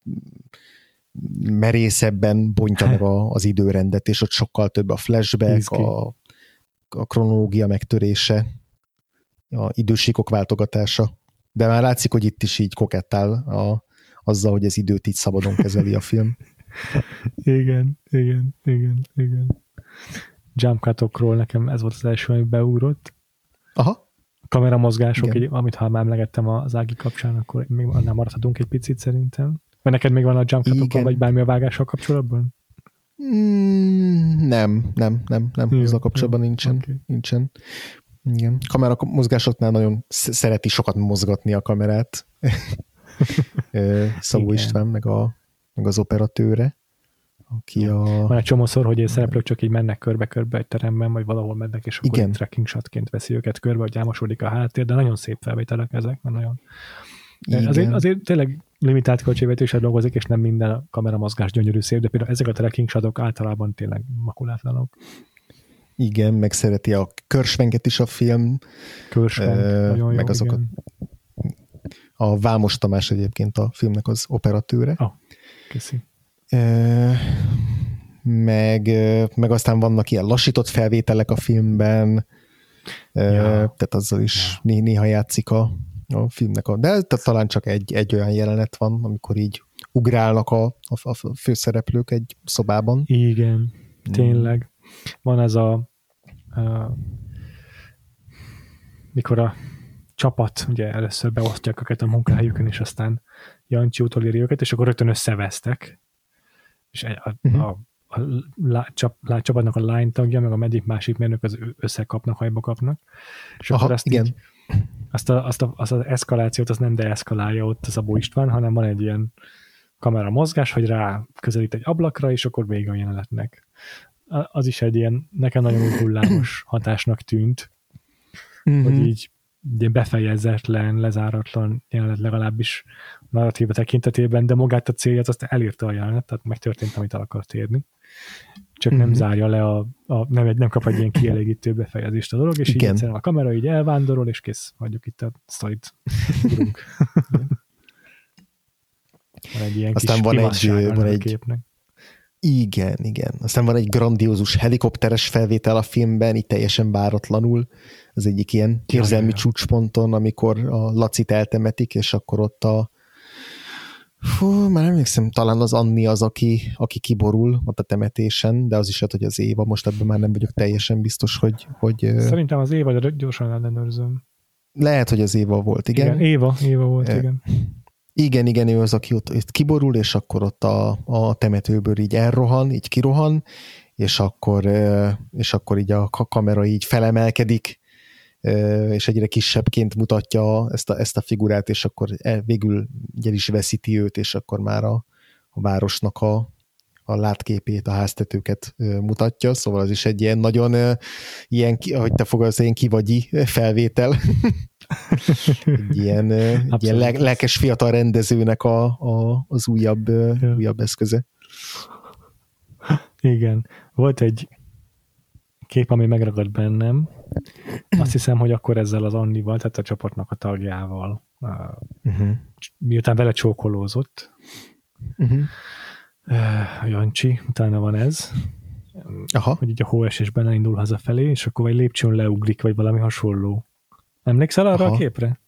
merészebben bontja meg a, az időrendet, és ott sokkal több a flashback, a, a kronológia megtörése a idősíkok váltogatása. De már látszik, hogy itt is így kokettál a, azzal, hogy az időt így szabadon kezeli a film. igen, igen, igen, igen. Jump cutokról nekem ez volt az első, ami beugrott. Aha. Kameramozgások, egy, amit ha már emlegettem az Ági kapcsán, akkor még annál maradhatunk egy picit szerintem. Vagy neked még van a jump vagy bármi a vágással kapcsolatban? Mm, nem, nem, nem, nem. Jó, a kapcsolatban jó, nincsen. Okay. nincsen. Igen. Kamera mozgásoknál nagyon szereti sokat mozgatni a kamerát. Szabó Igen. István, meg, a, meg az operatőre. Aki a... Van egy csomószor, hogy szereplők csak így mennek körbe-körbe egy teremben, vagy valahol mennek, és akkor Igen. tracking shotként veszi őket körbe, hogy álmosodik a háttér, de nagyon szép felvételek ezek, mert nagyon igen. Azért, azért tényleg limitált költségvetéssel dolgozik, és nem minden kameramozgás gyönyörű szép, de például ezek a tracking shotok általában tényleg makulátlanok. Igen, meg szereti a körsvenket is a film. Körsvenk, nagyon meg jó, azokat. Igen. A Vámos Tamás egyébként a filmnek az operatőre. Oh, köszi. Meg, meg aztán vannak ilyen lassított felvételek a filmben, ja. uh, tehát azzal is ja. néha játszik a, a filmnek. A, de talán csak egy, egy olyan jelenet van, amikor így ugrálnak a, a, a főszereplők egy szobában. Igen, tényleg. Van ez a, a mikor a csapat ugye először beosztják őket a munkahelyükön, és aztán Jancsi utoléri őket, és akkor rögtön összevesztek. És a, uh-huh. a, a, csap, a csapatnak a line tagja, meg a medik másik mérnök az összekapnak, hajba kapnak. És Aha, akkor azt igen. Így, azt, a, azt, a, azt az eszkalációt az nem deeszkalálja ott az Abó István, hanem van egy ilyen kamera mozgás, hogy rá közelít egy ablakra, és akkor vége a jelenetnek. Az is egy ilyen, nekem nagyon hullámos hatásnak tűnt, mm-hmm. hogy így ugye befejezetlen, lezáratlan jelenet legalábbis narratíva tekintetében, de magát a célját azt elírta a jelenet, tehát megtörtént, amit el akart érni csak nem uh-huh. zárja le a, a nem, egy, nem kap egy ilyen kielégítő befejezést a dolog, és Igen. így egyszerűen a kamera így elvándorol, és kész, hagyjuk itt a sztorit. van egy ilyen Aztán kis van egy, van egy képnek. Igen, igen. Aztán van egy grandiózus helikopteres felvétel a filmben, itt teljesen váratlanul. Az egyik ilyen érzelmi ja. csúcsponton, amikor a Lacit eltemetik, és akkor ott a, Fú, már emlékszem, talán az Anni az, aki, aki kiborul ott a temetésen, de az is hát, hogy az Éva, most ebben már nem vagyok teljesen biztos, hogy... hogy Szerintem az Éva, de gyorsan ellenőrzöm. Lehet, hogy az Éva volt, igen. igen Éva, Éva volt, e, igen. Igen, igen, ő az, aki ott, ott kiborul, és akkor ott a, a temetőből így elrohan, így kirohan, és akkor, és akkor így a kamera így felemelkedik, és egyre kisebbként mutatja ezt a, ezt a figurát, és akkor végül el is veszíti őt, és akkor már a, a városnak a, a látképét, a háztetőket mutatja, szóval az is egy ilyen nagyon, ilyen, ahogy te fogalmaz, ilyen kivagyi felvétel. egy ilyen, egy ilyen lelkes fiatal rendezőnek a, a, az újabb, ja. újabb eszköze. Igen. Volt egy kép, ami megragad bennem. Azt hiszem, hogy akkor ezzel az Annival, tehát a csapatnak a tagjával, uh-huh. miután vele csókolózott, uh-huh. uh, Jancsi, utána van ez, Aha. hogy így a hóesésben elindul hazafelé, és akkor egy lépcsőn leugrik, vagy valami hasonló. Emlékszel arra Aha. a képre?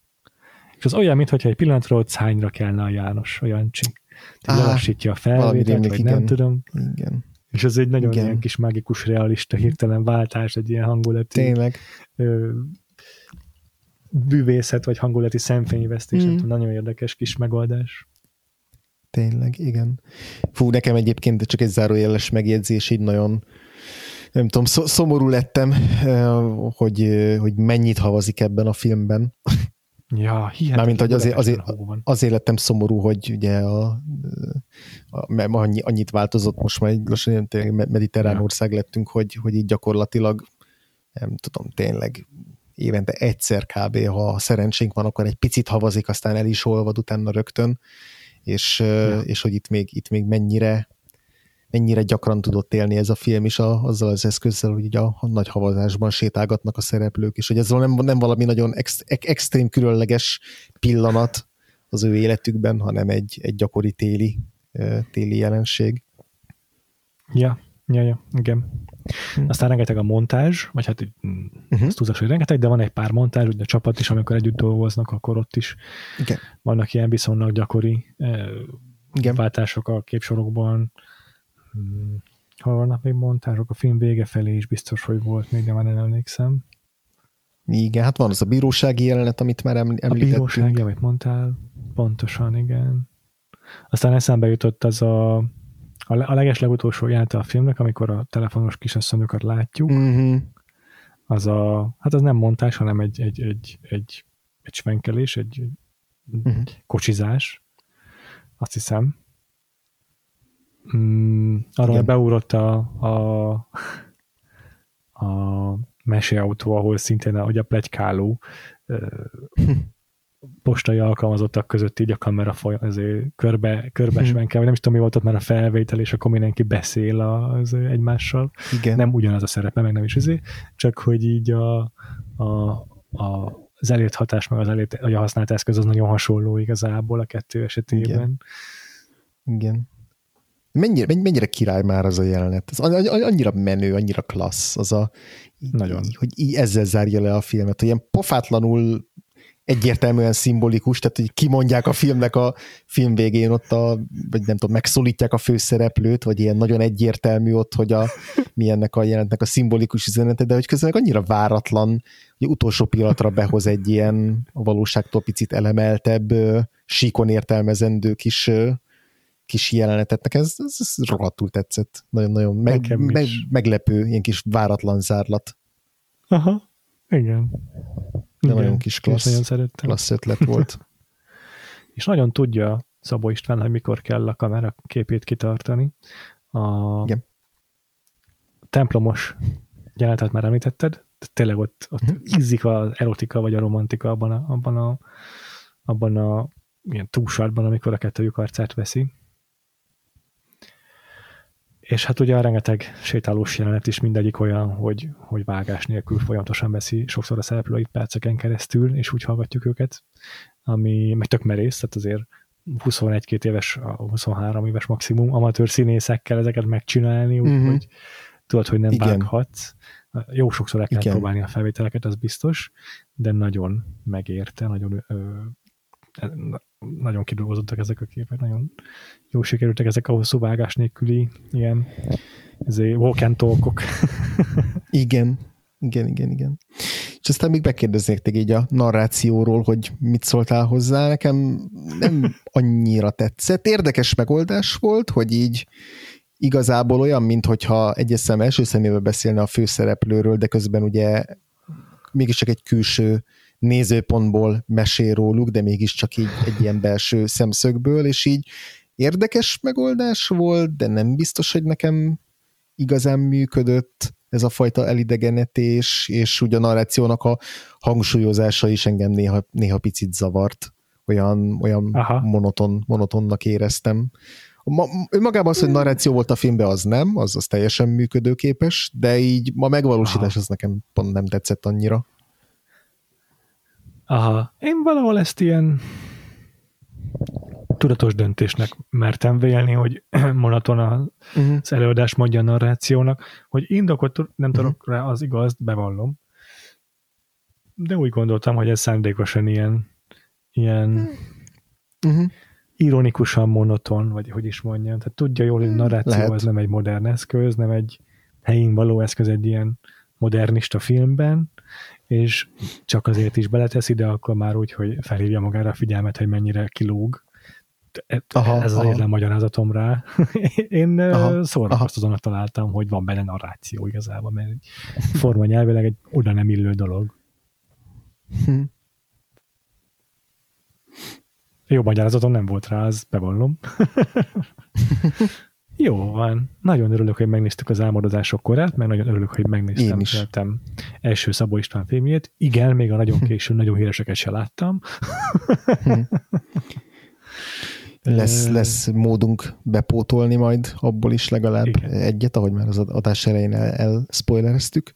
És az olyan, mintha egy pillanatra ott szányra kelne a János, a Jancsi. Lelassítja a felvételt, vagy igen. nem tudom. Igen. És ez egy nagyon Igen. ilyen kis mágikus, realista, hirtelen váltás, egy ilyen hangulati Tényleg. Ö, bűvészet, vagy hangulati szemfényvesztés, mm. nagyon érdekes kis megoldás. Tényleg, igen. Fú, nekem egyébként csak egy zárójeles megjegyzés, így nagyon nem tudom, szomorú lettem, hogy, hogy mennyit havazik ebben a filmben. Ja, hihetetlen. Mármint, hogy azért, azért, azért lettem szomorú, hogy ugye a, a, a, annyi, annyit változott, most már egy lassan mediterrán ja. ország lettünk, hogy, hogy így gyakorlatilag nem tudom, tényleg évente egyszer kb. ha szerencsénk van, akkor egy picit havazik, aztán el is olvad utána rögtön, és, ja. és hogy itt még, itt még mennyire mennyire gyakran tudott élni ez a film is a, azzal az eszközzel, hogy a, a nagy havazásban sétálgatnak a szereplők, és hogy ez nem, nem valami nagyon ex, extrém különleges pillanat az ő életükben, hanem egy, egy gyakori téli, téli jelenség. Ja, ja, ja, igen. Hm. Aztán rengeteg a montázs, vagy hát uh-huh. azt túlzás, hogy rengeteg, de van egy pár montázs, ugye a csapat is, amikor együtt dolgoznak, akkor ott is Igen. vannak ilyen viszonylag gyakori Igen. váltások a képsorokban, hmm, hol vannak még montázsok, a film vége felé is biztos, hogy volt, még de már nem emlékszem. Igen, hát van az a bírósági jelenet, amit már említettünk. A bírósági, amit mondtál, pontosan, igen. Aztán eszembe jutott az a, a leges legutolsó jelente a filmnek, amikor a telefonos kisasszonyokat látjuk. Uh-huh. Az a, hát az nem montás, hanem egy, egy, egy, egy, egy svenkelés, egy, uh-huh. kocsizás, azt hiszem. Mm, arra Igen. beugrott a, a, a meseautó, ahol szintén hogy a plegykáló postai alkalmazottak között így a kamera foly, azért körbe, körbesven hmm. kell, nem is tudom, mi volt ott már a felvétel, és akkor mindenki beszél az egymással. Igen. Nem ugyanaz a szerepe, meg nem is azért, csak hogy így a, a, a az elért hatás, meg az elért, a használt eszköz az nagyon hasonló igazából a kettő esetében. Igen. Igen. Mennyire, mennyire király már az a jelenet? Ez annyira menő, annyira klassz, az a, Nagyon. hogy így ezzel zárja le a filmet, hogy ilyen pofátlanul egyértelműen szimbolikus, tehát hogy kimondják a filmnek a film végén ott a, vagy nem tudom, megszólítják a főszereplőt, vagy ilyen nagyon egyértelmű ott, hogy a, mi ennek a jelentnek a szimbolikus üzenete, de hogy közben annyira váratlan, hogy utolsó pillanatra behoz egy ilyen a valóságtól picit elemeltebb, síkon értelmezendő kis kis jelenetet. Nekem ez, ez, ez rohadtul tetszett. Nagyon-nagyon meg, meg, meglepő, ilyen kis váratlan zárlat. Aha, igen. De igen, nagyon kis klassz, nagyon szerettem. klassz ötlet volt. és nagyon tudja Szabó István, hogy mikor kell a kamera képét kitartani. A igen. templomos jelenetet már említetted, tényleg ott, ott uh-huh. ízik az erotika vagy a romantika abban a, abban a, abban a ilyen túlsartban, amikor a kettőjük arcát veszi. És hát ugye a rengeteg sétálós jelenet is mindegyik olyan, hogy, hogy vágás nélkül folyamatosan veszi sokszor a szereplőit perceken keresztül, és úgy hallgatjuk őket, ami meg tök merész, tehát azért 21-2 éves, 23 éves maximum amatőr színészekkel ezeket megcsinálni, úgyhogy uh-huh. tudod, hogy nem Igen. vághatsz. Jó sokszor el kell Igen. próbálni a felvételeket, az biztos, de nagyon megérte, nagyon ö, nagyon kidolgozottak ezek a képek, nagyon jó sikerültek ezek a hosszú vágás nélküli ilyen walk and talkok. igen, igen, igen, igen. És aztán még bekérdeznék téged így a narrációról, hogy mit szóltál hozzá. Nekem nem annyira tetszett. Érdekes megoldás volt, hogy így igazából olyan, mintha egyes szem első szemébe beszélne a főszereplőről, de közben ugye mégiscsak egy külső nézőpontból mesél róluk, de mégiscsak így egy ilyen belső szemszögből, és így érdekes megoldás volt, de nem biztos, hogy nekem igazán működött ez a fajta elidegenetés, és ugye a narrációnak a hangsúlyozása is engem néha, néha picit zavart. Olyan, olyan monoton, monotonnak éreztem. Ma, önmagában az, hogy narráció volt a filmben, az nem, az, az teljesen működőképes, de így ma megvalósítás Aha. az nekem pont nem tetszett annyira. Aha, én valahol ezt ilyen tudatos döntésnek mertem vélni, hogy monoton az uh-huh. előadás mondja a narrációnak, hogy indokot nem uh-huh. tudok rá, az igaz, bevallom. De úgy gondoltam, hogy ez szándékosan ilyen, ilyen uh-huh. ironikusan monoton, vagy hogy is mondjam. Tehát tudja jól, hogy a narráció Lehet. az nem egy modern eszköz, nem egy helyén való eszköz egy ilyen modernista filmben, és csak azért is beleteszi, de akkor már úgy, hogy felhívja magára a figyelmet, hogy mennyire kilóg. Aha, ez az egyetlen magyarázatom rá. Én szórakoztatónak találtam, hogy van benne narráció igazából, mert egy forma nyelvileg egy oda nem illő dolog. Hm. Jó magyarázatom nem volt rá, az bevallom. Jó van. Nagyon örülök, hogy megnéztük az álmodozások korát, mert nagyon örülök, hogy megnéztem életem első Szabó István filmjét. Igen, még a nagyon késő, nagyon híreseket se láttam. Lesz, lesz módunk bepótolni majd abból is legalább Igen. egyet, ahogy már az adás elején el, elspoilereztük.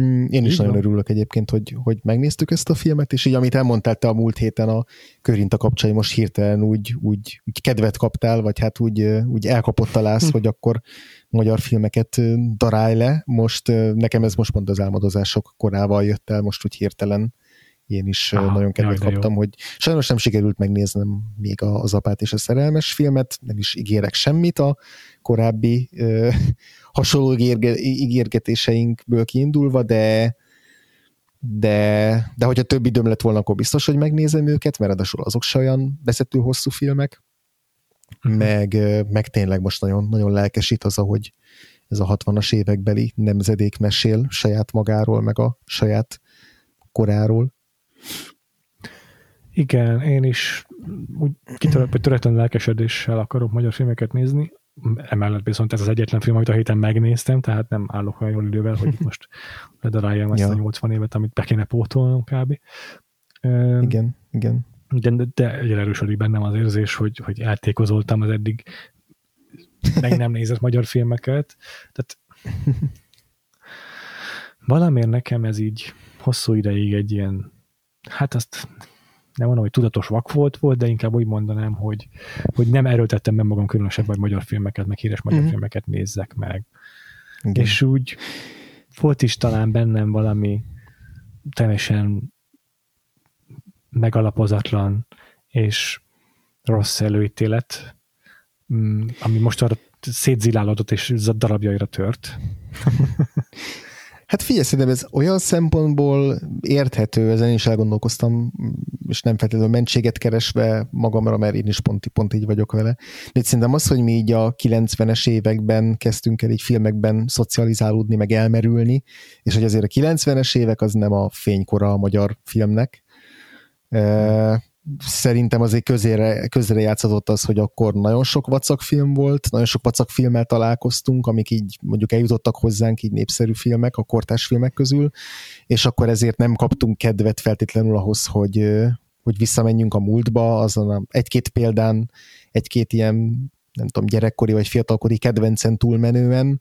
Mm, én is Igen. nagyon örülök egyébként, hogy, hogy megnéztük ezt a filmet, és így amit elmondtál te a múlt héten a Körinta kapcsai, most hirtelen úgy, úgy, úgy kedvet kaptál, vagy hát úgy, úgy elkapott a lász, hm. hogy akkor magyar filmeket darálj le. Most nekem ez most pont az álmodozások korával jött el, most úgy hirtelen én is Aha, nagyon kedvet kaptam, jó. hogy sajnos nem sikerült megnéznem még az apát és a szerelmes filmet, nem is ígérek semmit a korábbi ö, hasonló ígérge, ígérgetéseinkből kiindulva, de de, de hogyha több időm lett volna, akkor biztos, hogy megnézem őket, mert ráadásul azok se olyan veszető hosszú filmek, uh-huh. meg, meg tényleg most nagyon, nagyon lelkesít az, ahogy ez a 60-as évekbeli nemzedék mesél saját magáról, meg a saját koráról. Igen, én is úgy kitörött, töretlen lelkesedéssel akarok magyar filmeket nézni, emellett viszont ez az egyetlen film, amit a héten megnéztem, tehát nem állok olyan jól idővel, hogy most ledaráljam ezt ja. a 80 évet, amit be kéne pótolnom kb. Igen, igen. De, de egyre erősödik bennem az érzés, hogy, hogy eltékozoltam az eddig meg nem nézett magyar filmeket. Tehát valamiért nekem ez így hosszú ideig egy ilyen, hát azt nem mondom, hogy tudatos vak volt, volt, de inkább úgy mondanám, hogy, hogy nem erőltettem be magam különösebb, hogy magyar filmeket, meg híres magyar mm. filmeket nézzek meg. Igen. És úgy volt is talán bennem valami teljesen megalapozatlan és rossz előítélet, mm, ami most arra szétzilálódott és darabjaira tört. Hát figyelj, szerintem ez olyan szempontból érthető, ezen is elgondolkoztam, és nem feltétlenül mentséget keresve magamra, mert én is pont, pont így vagyok vele. De szerintem az, hogy mi így a 90-es években kezdtünk el így filmekben szocializálódni, meg elmerülni, és hogy azért a 90-es évek az nem a fénykora a magyar filmnek, szerintem azért közére, közére játszott az, hogy akkor nagyon sok vacakfilm volt, nagyon sok vacakfilmmel találkoztunk, amik így mondjuk eljutottak hozzánk, így népszerű filmek, a kortás filmek közül, és akkor ezért nem kaptunk kedvet feltétlenül ahhoz, hogy, hogy visszamenjünk a múltba, azon egy-két példán, egy-két ilyen, nem tudom, gyerekkori vagy fiatalkori kedvencen túlmenően,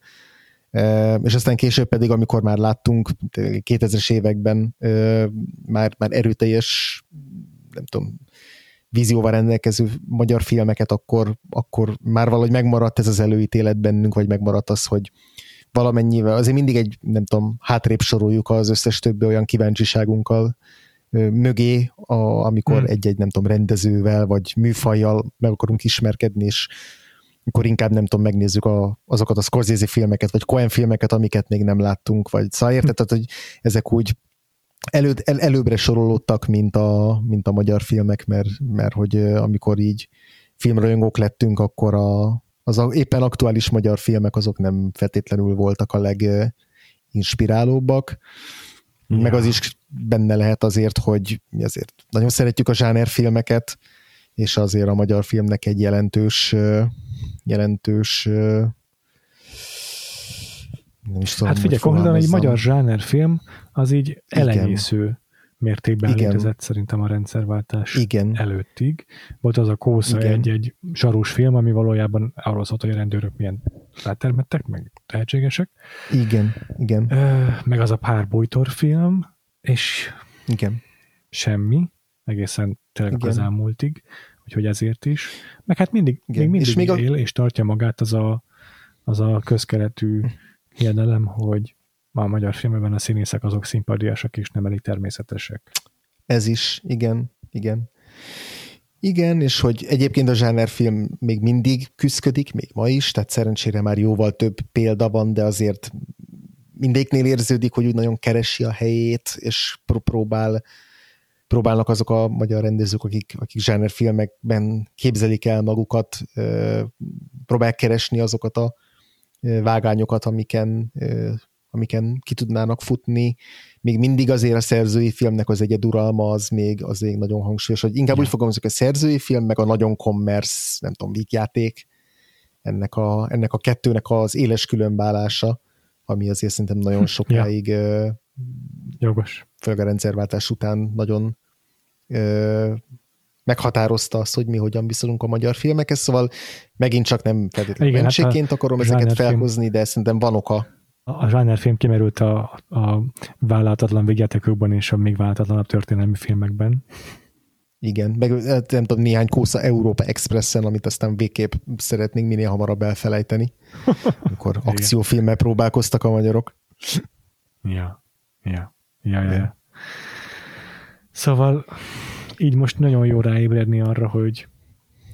és aztán később pedig, amikor már láttunk 2000-es években már, már erőteljes nem tudom, vízióval rendelkező magyar filmeket, akkor, akkor már valahogy megmaradt ez az előítélet bennünk, vagy megmaradt az, hogy valamennyivel, azért mindig egy, nem tudom, hátrébb soroljuk az összes többi olyan kíváncsiságunkkal mögé, a, amikor hmm. egy-egy, nem tudom, rendezővel, vagy műfajjal meg akarunk ismerkedni, és akkor inkább nem tudom, megnézzük a, azokat a Scorsese filmeket, vagy Coen filmeket, amiket még nem láttunk, vagy szóval érted, tehát, hogy ezek úgy elő, el, előbbre sorolódtak, mint a, mint a magyar filmek, mert, mert hogy amikor így filmrajongók lettünk, akkor a, az a, éppen aktuális magyar filmek azok nem feltétlenül voltak a leginspirálóbbak. Ja. Meg az is benne lehet azért, hogy mi azért nagyon szeretjük a zsáner filmeket, és azért a magyar filmnek egy jelentős jelentős nem is tudom, hát figyelj, konkrétan egy magyar zsánerfilm az így elenyésző Igen. mértékben Igen. létezett szerintem a rendszerváltás Igen. előttig. Volt az a Kósza egy-egy zsarús film, ami valójában arról szólt, hogy a rendőrök milyen rátermettek, meg tehetségesek. Igen, igen. Meg az a pár bújtor film, és igen. semmi, egészen tényleg igen. az elmúltig, úgyhogy ezért is. Meg hát mindig, igen. még mindig és még él, a... és tartja magát az a, az a közkeretű hm hiedelem, hogy a magyar filmben a színészek azok szimpadiasak és nem elég természetesek. Ez is, igen, igen. Igen, és hogy egyébként a zsánerfilm még mindig küzdködik, még ma is, tehát szerencsére már jóval több példa van, de azért mindegyiknél érződik, hogy úgy nagyon keresi a helyét, és próbál, próbálnak azok a magyar rendezők, akik, akik zsánerfilmekben képzelik el magukat, próbálják keresni azokat a vágányokat, amiken, amiken ki tudnának futni. Még mindig azért a szerzői filmnek az egyeduralma az még, az még nagyon hangsúlyos, hogy inkább ja. úgy fogalmazok, a szerzői film, meg a nagyon kommersz, nem tudom, vígjáték, ennek a, ennek a kettőnek az éles különbálása, ami azért szerintem nagyon sokáig ja. Jogos. Főleg a rendszerváltás után nagyon meghatározta azt, hogy mi hogyan viszonyulunk a magyar filmekhez, szóval megint csak nem feltétlenül Igen, mentségként hát akarom ezeket felhozni, de szerintem van oka. A zsánerfilm kimerült a, a vállalatlan végjátékokban és a még vállalatlanabb történelmi filmekben. Igen, meg hát nem tudom, néhány kósza Európa Expressen, amit aztán végképp szeretnénk minél hamarabb elfelejteni, amikor akciófilmmel próbálkoztak a magyarok. Ja, ja, ja, ja. ja. Szóval így most nagyon jó ráébredni arra, hogy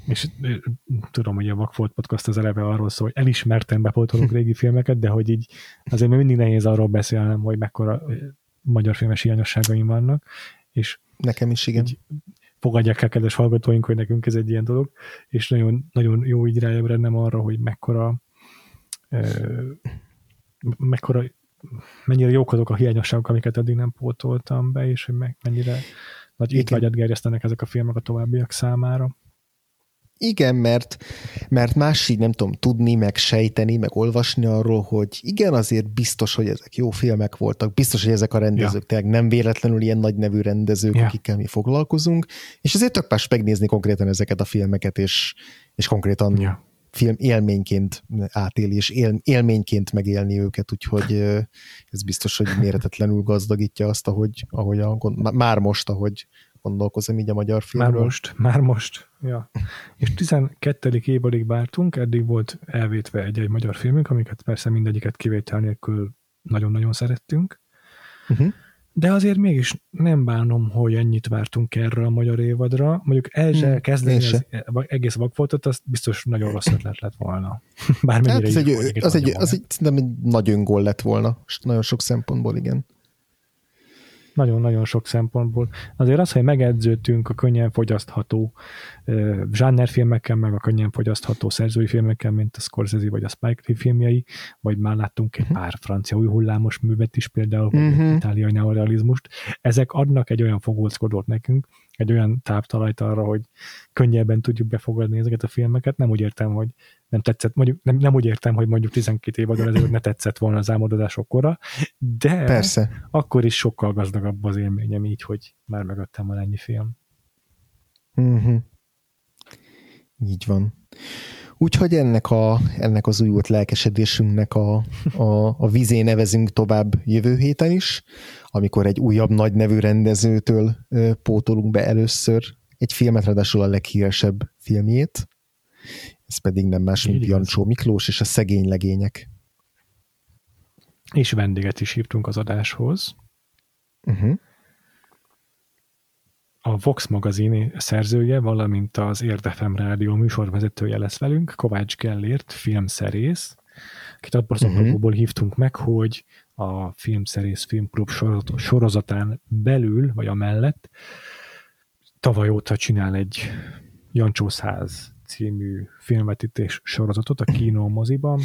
és tudom, hogy a Vakfolt Podcast az eleve arról szól, hogy elismerten bepótolunk régi filmeket, de hogy így azért még mindig nehéz arról beszélnem, hogy mekkora magyar filmes hiányosságaim vannak, és Nekem is, igen. Így fogadják el, kedves hallgatóink, hogy nekünk ez egy ilyen dolog, és nagyon, nagyon jó így ráébrednem arra, hogy mekkora mekkora mennyire jók azok a hiányosságok, amiket eddig nem pótoltam be, és hogy mennyire nagy étvágyat gerjesztenek ezek a filmek a továbbiak számára. Igen, mert, mert más így nem tudom tudni, meg sejteni, meg olvasni arról, hogy igen, azért biztos, hogy ezek jó filmek voltak, biztos, hogy ezek a rendezők ja. tényleg nem véletlenül ilyen nagy nevű rendezők, ja. akikkel mi foglalkozunk, és azért tök más megnézni konkrétan ezeket a filmeket, és, és konkrétan ja. Film élményként átélni, és él, élményként megélni őket, úgyhogy ez biztos, hogy méretetlenül gazdagítja azt, ahogy, ahogy a, már most, ahogy gondolkozom így a magyar filmről. Már most, már most. Ja. És 12. évadig vártunk, eddig volt elvétve egy-egy magyar filmünk, amiket persze mindegyiket kivétel nélkül nagyon-nagyon szerettünk. Uh-huh. De azért mégis nem bánom, hogy ennyit vártunk erre a magyar évadra. Mondjuk el se hmm, kezdeni az egész vakfoltot, az biztos nagyon rossz ötlet lett volna. Bármennyire hát az, egy, az, egy, az egy, nem egy nagy öngól lett volna, nagyon sok szempontból, igen nagyon-nagyon sok szempontból. Azért az, hogy megedződtünk a könnyen fogyasztható zsánerfilmekkel, meg a könnyen fogyasztható szerzői filmekkel, mint a Scorsese vagy a Spike Lee filmjei, vagy már láttunk egy uh-huh. pár francia új hullámos művet is, például uh-huh. itáliai neorealizmust. Ezek adnak egy olyan fogóckodót nekünk, egy olyan táptalajt arra, hogy könnyebben tudjuk befogadni ezeket a filmeket. Nem úgy értem, hogy nem tetszett, mondjuk nem, nem úgy értem, hogy mondjuk 12 év adon ezért ne tetszett volna az álmodozások kora, de Persze. akkor is sokkal gazdagabb az élményem így, hogy már mögöttem van ennyi film. Uh-huh. Így van. Úgyhogy ennek, a, ennek az újult lelkesedésünknek a, a, a vizé nevezünk tovább jövő héten is, amikor egy újabb nagy nevű rendezőtől pótolunk be először egy filmet, ráadásul a leghíresebb filmjét. Ez pedig nem más, mint Jancsó Miklós és a szegény legények. És vendéget is hívtunk az adáshoz. Uh-huh a Vox magazin szerzője, valamint az Érdefem rádió műsorvezetője lesz velünk, Kovács Gellért, filmszerész, akit abból uh-huh. hívtunk meg, hogy a filmszerész filmklub sorozatán belül, vagy amellett tavaly óta csinál egy Jancsószáz című filmvetítés sorozatot a kínó moziban,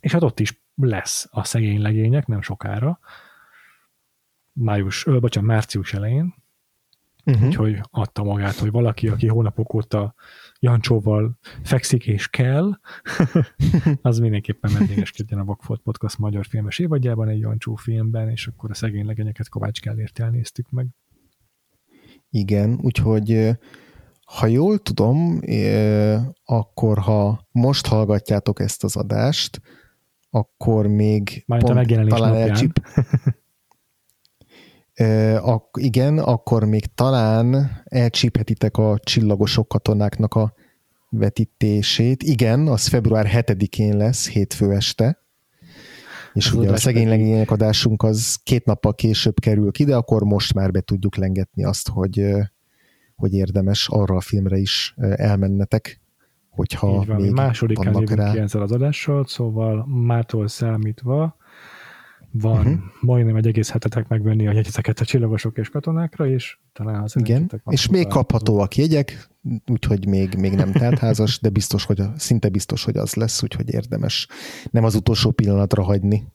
és hát ott is lesz a szegény legények nem sokára, május, ö, bocsánat, március elején, uh-huh. úgyhogy adta magát, hogy valaki, aki hónapok óta Jancsóval fekszik és kell, az mindenképpen vendégeskedjen a Vakfolt Podcast magyar filmes évadjában egy Jancsó filmben, és akkor a szegény legényeket Kovács Gellért elnéztük meg. Igen, úgyhogy ha jól tudom, akkor ha most hallgatjátok ezt az adást, akkor még Már pont talán elcsip, ak- igen, akkor még talán elcsíphetitek a csillagosok katonáknak a vetítését. Igen, az február 7-én lesz, hétfő este. És az ugye a szegény legények adásunk az két nappal később kerül ki, de akkor most már be tudjuk lengetni azt, hogy, hogy érdemes arra a filmre is elmennetek, hogyha Így van, még másodikán vannak rá. ki ezzel az adással, szóval mától számítva van uh-huh. majdnem egy egész hetetek megvenni a jegyzeteket a csillagosok és katonákra, és talán az Igen, és még kaphatóak jegyek, úgyhogy még, még nem teltházas, de biztos, hogy a, szinte biztos, hogy az lesz, úgyhogy érdemes nem az utolsó pillanatra hagyni,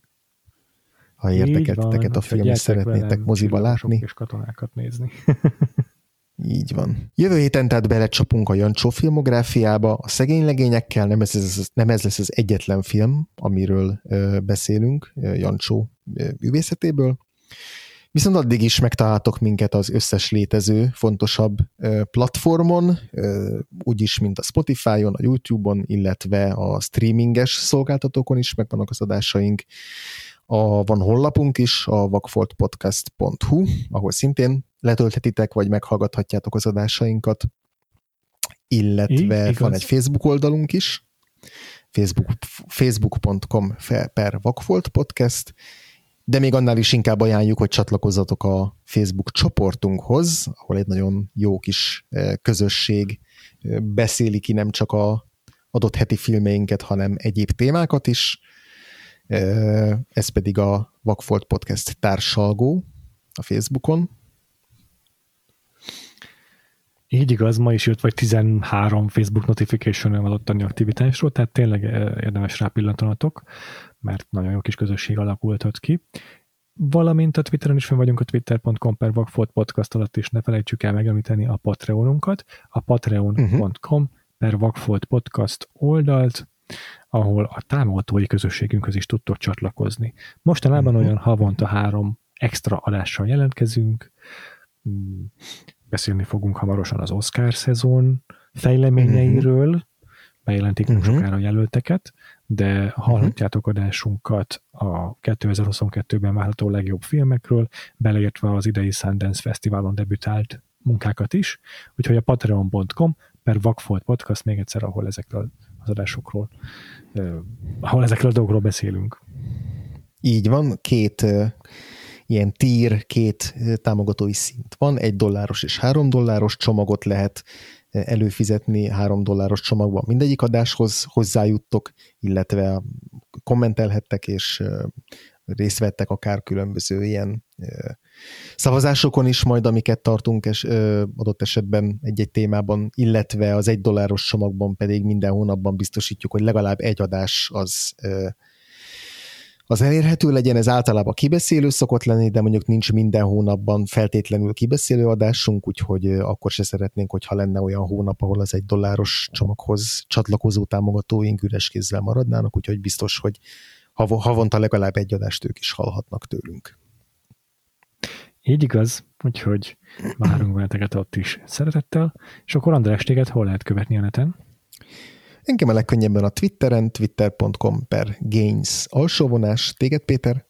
ha érdekelteteket a film, és szeretnétek moziba látni. és katonákat nézni. Így van. Jövő héten tehát belecsapunk a Jancsó filmográfiába, a szegény legényekkel, nem ez, nem ez lesz az egyetlen film, amiről ö, beszélünk Jancsó művészetéből. Viszont addig is megtaláltok minket az összes létező fontosabb ö, platformon, ö, úgyis, mint a Spotify-on, a YouTube-on, illetve a streaminges szolgáltatókon is megvannak az adásaink. A, van honlapunk is, a vakfoltpodcast.hu, ahol szintén letölthetitek, vagy meghallgathatjátok az adásainkat, illetve Így, van egy Facebook oldalunk is, facebook, facebook.com per Vakfolt Podcast, de még annál is inkább ajánljuk, hogy csatlakozzatok a Facebook csoportunkhoz, ahol egy nagyon jó kis közösség beszéli ki nem csak a adott heti filmeinket, hanem egyéb témákat is. Ez pedig a Vagfolt Podcast társalgó a Facebookon. Így igaz, ma is jött vagy 13 Facebook notification adottani aktivitásról, tehát tényleg érdemes rápillantanatok, mert nagyon jó kis közösség alakult ott ki. Valamint a Twitteren is fenn vagyunk a twitter.com per Vagfolt podcast alatt, és ne felejtsük el megemlíteni a Patreonunkat, a patreon.com per Vagfolt podcast oldalt, ahol a támogatói közösségünkhöz is tudtok csatlakozni. Mostanában uh-huh. olyan havonta három extra adással jelentkezünk, hmm, beszélni fogunk hamarosan az Oscar szezon fejleményeiről, uh-huh. bejelentik uh-huh. sokára a jelölteket, de hallhatjátok adásunkat a 2022-ben várható legjobb filmekről, beleértve az idei Sundance Fesztiválon debütált munkákat is, úgyhogy a patreon.com per Vagfolt Podcast még egyszer, ahol ezekről az adásokról, ahol ezekről a dolgokról beszélünk. Így van, két ilyen tír, két támogatói szint van, egy dolláros és három dolláros csomagot lehet előfizetni. Három dolláros csomagban mindegyik adáshoz hozzájuttok, illetve kommentelhettek és részt vettek akár különböző ilyen szavazásokon is majd, amiket tartunk és adott esetben egy-egy témában, illetve az egy dolláros csomagban pedig minden hónapban biztosítjuk, hogy legalább egy adás az az elérhető legyen, ez általában kibeszélő szokott lenni, de mondjuk nincs minden hónapban feltétlenül kibeszélő adásunk, úgyhogy akkor se szeretnénk, hogyha lenne olyan hónap, ahol az egy dolláros csomaghoz csatlakozó támogatóink üres kézzel maradnának, úgyhogy biztos, hogy havonta legalább egy adást ők is hallhatnak tőlünk. Így igaz, úgyhogy várunk veleteket ott is szeretettel, és akkor András, téged hol lehet követni a neten? Engem a legkönnyebben a Twitteren, twitter.com per gains alsóvonás. Téged, Péter?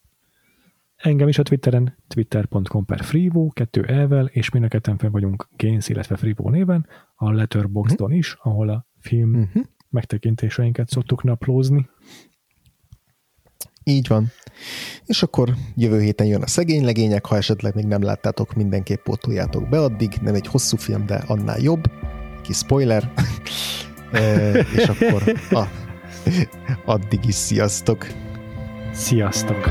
Engem is a Twitteren, twitter.com per freevo, kettő elvel, és mind a ketten fel vagyunk Gains, illetve freevo néven, a Letterboxdon uh-huh. is, ahol a film uh-huh. megtekintéseinket szoktuk naplózni. Így van. És akkor jövő héten jön a szegény legények, ha esetleg még nem láttátok, mindenképp pótoljátok be addig, nem egy hosszú film, de annál jobb. Ki spoiler. És akkor a, addig is sziasztok! Sziasztok!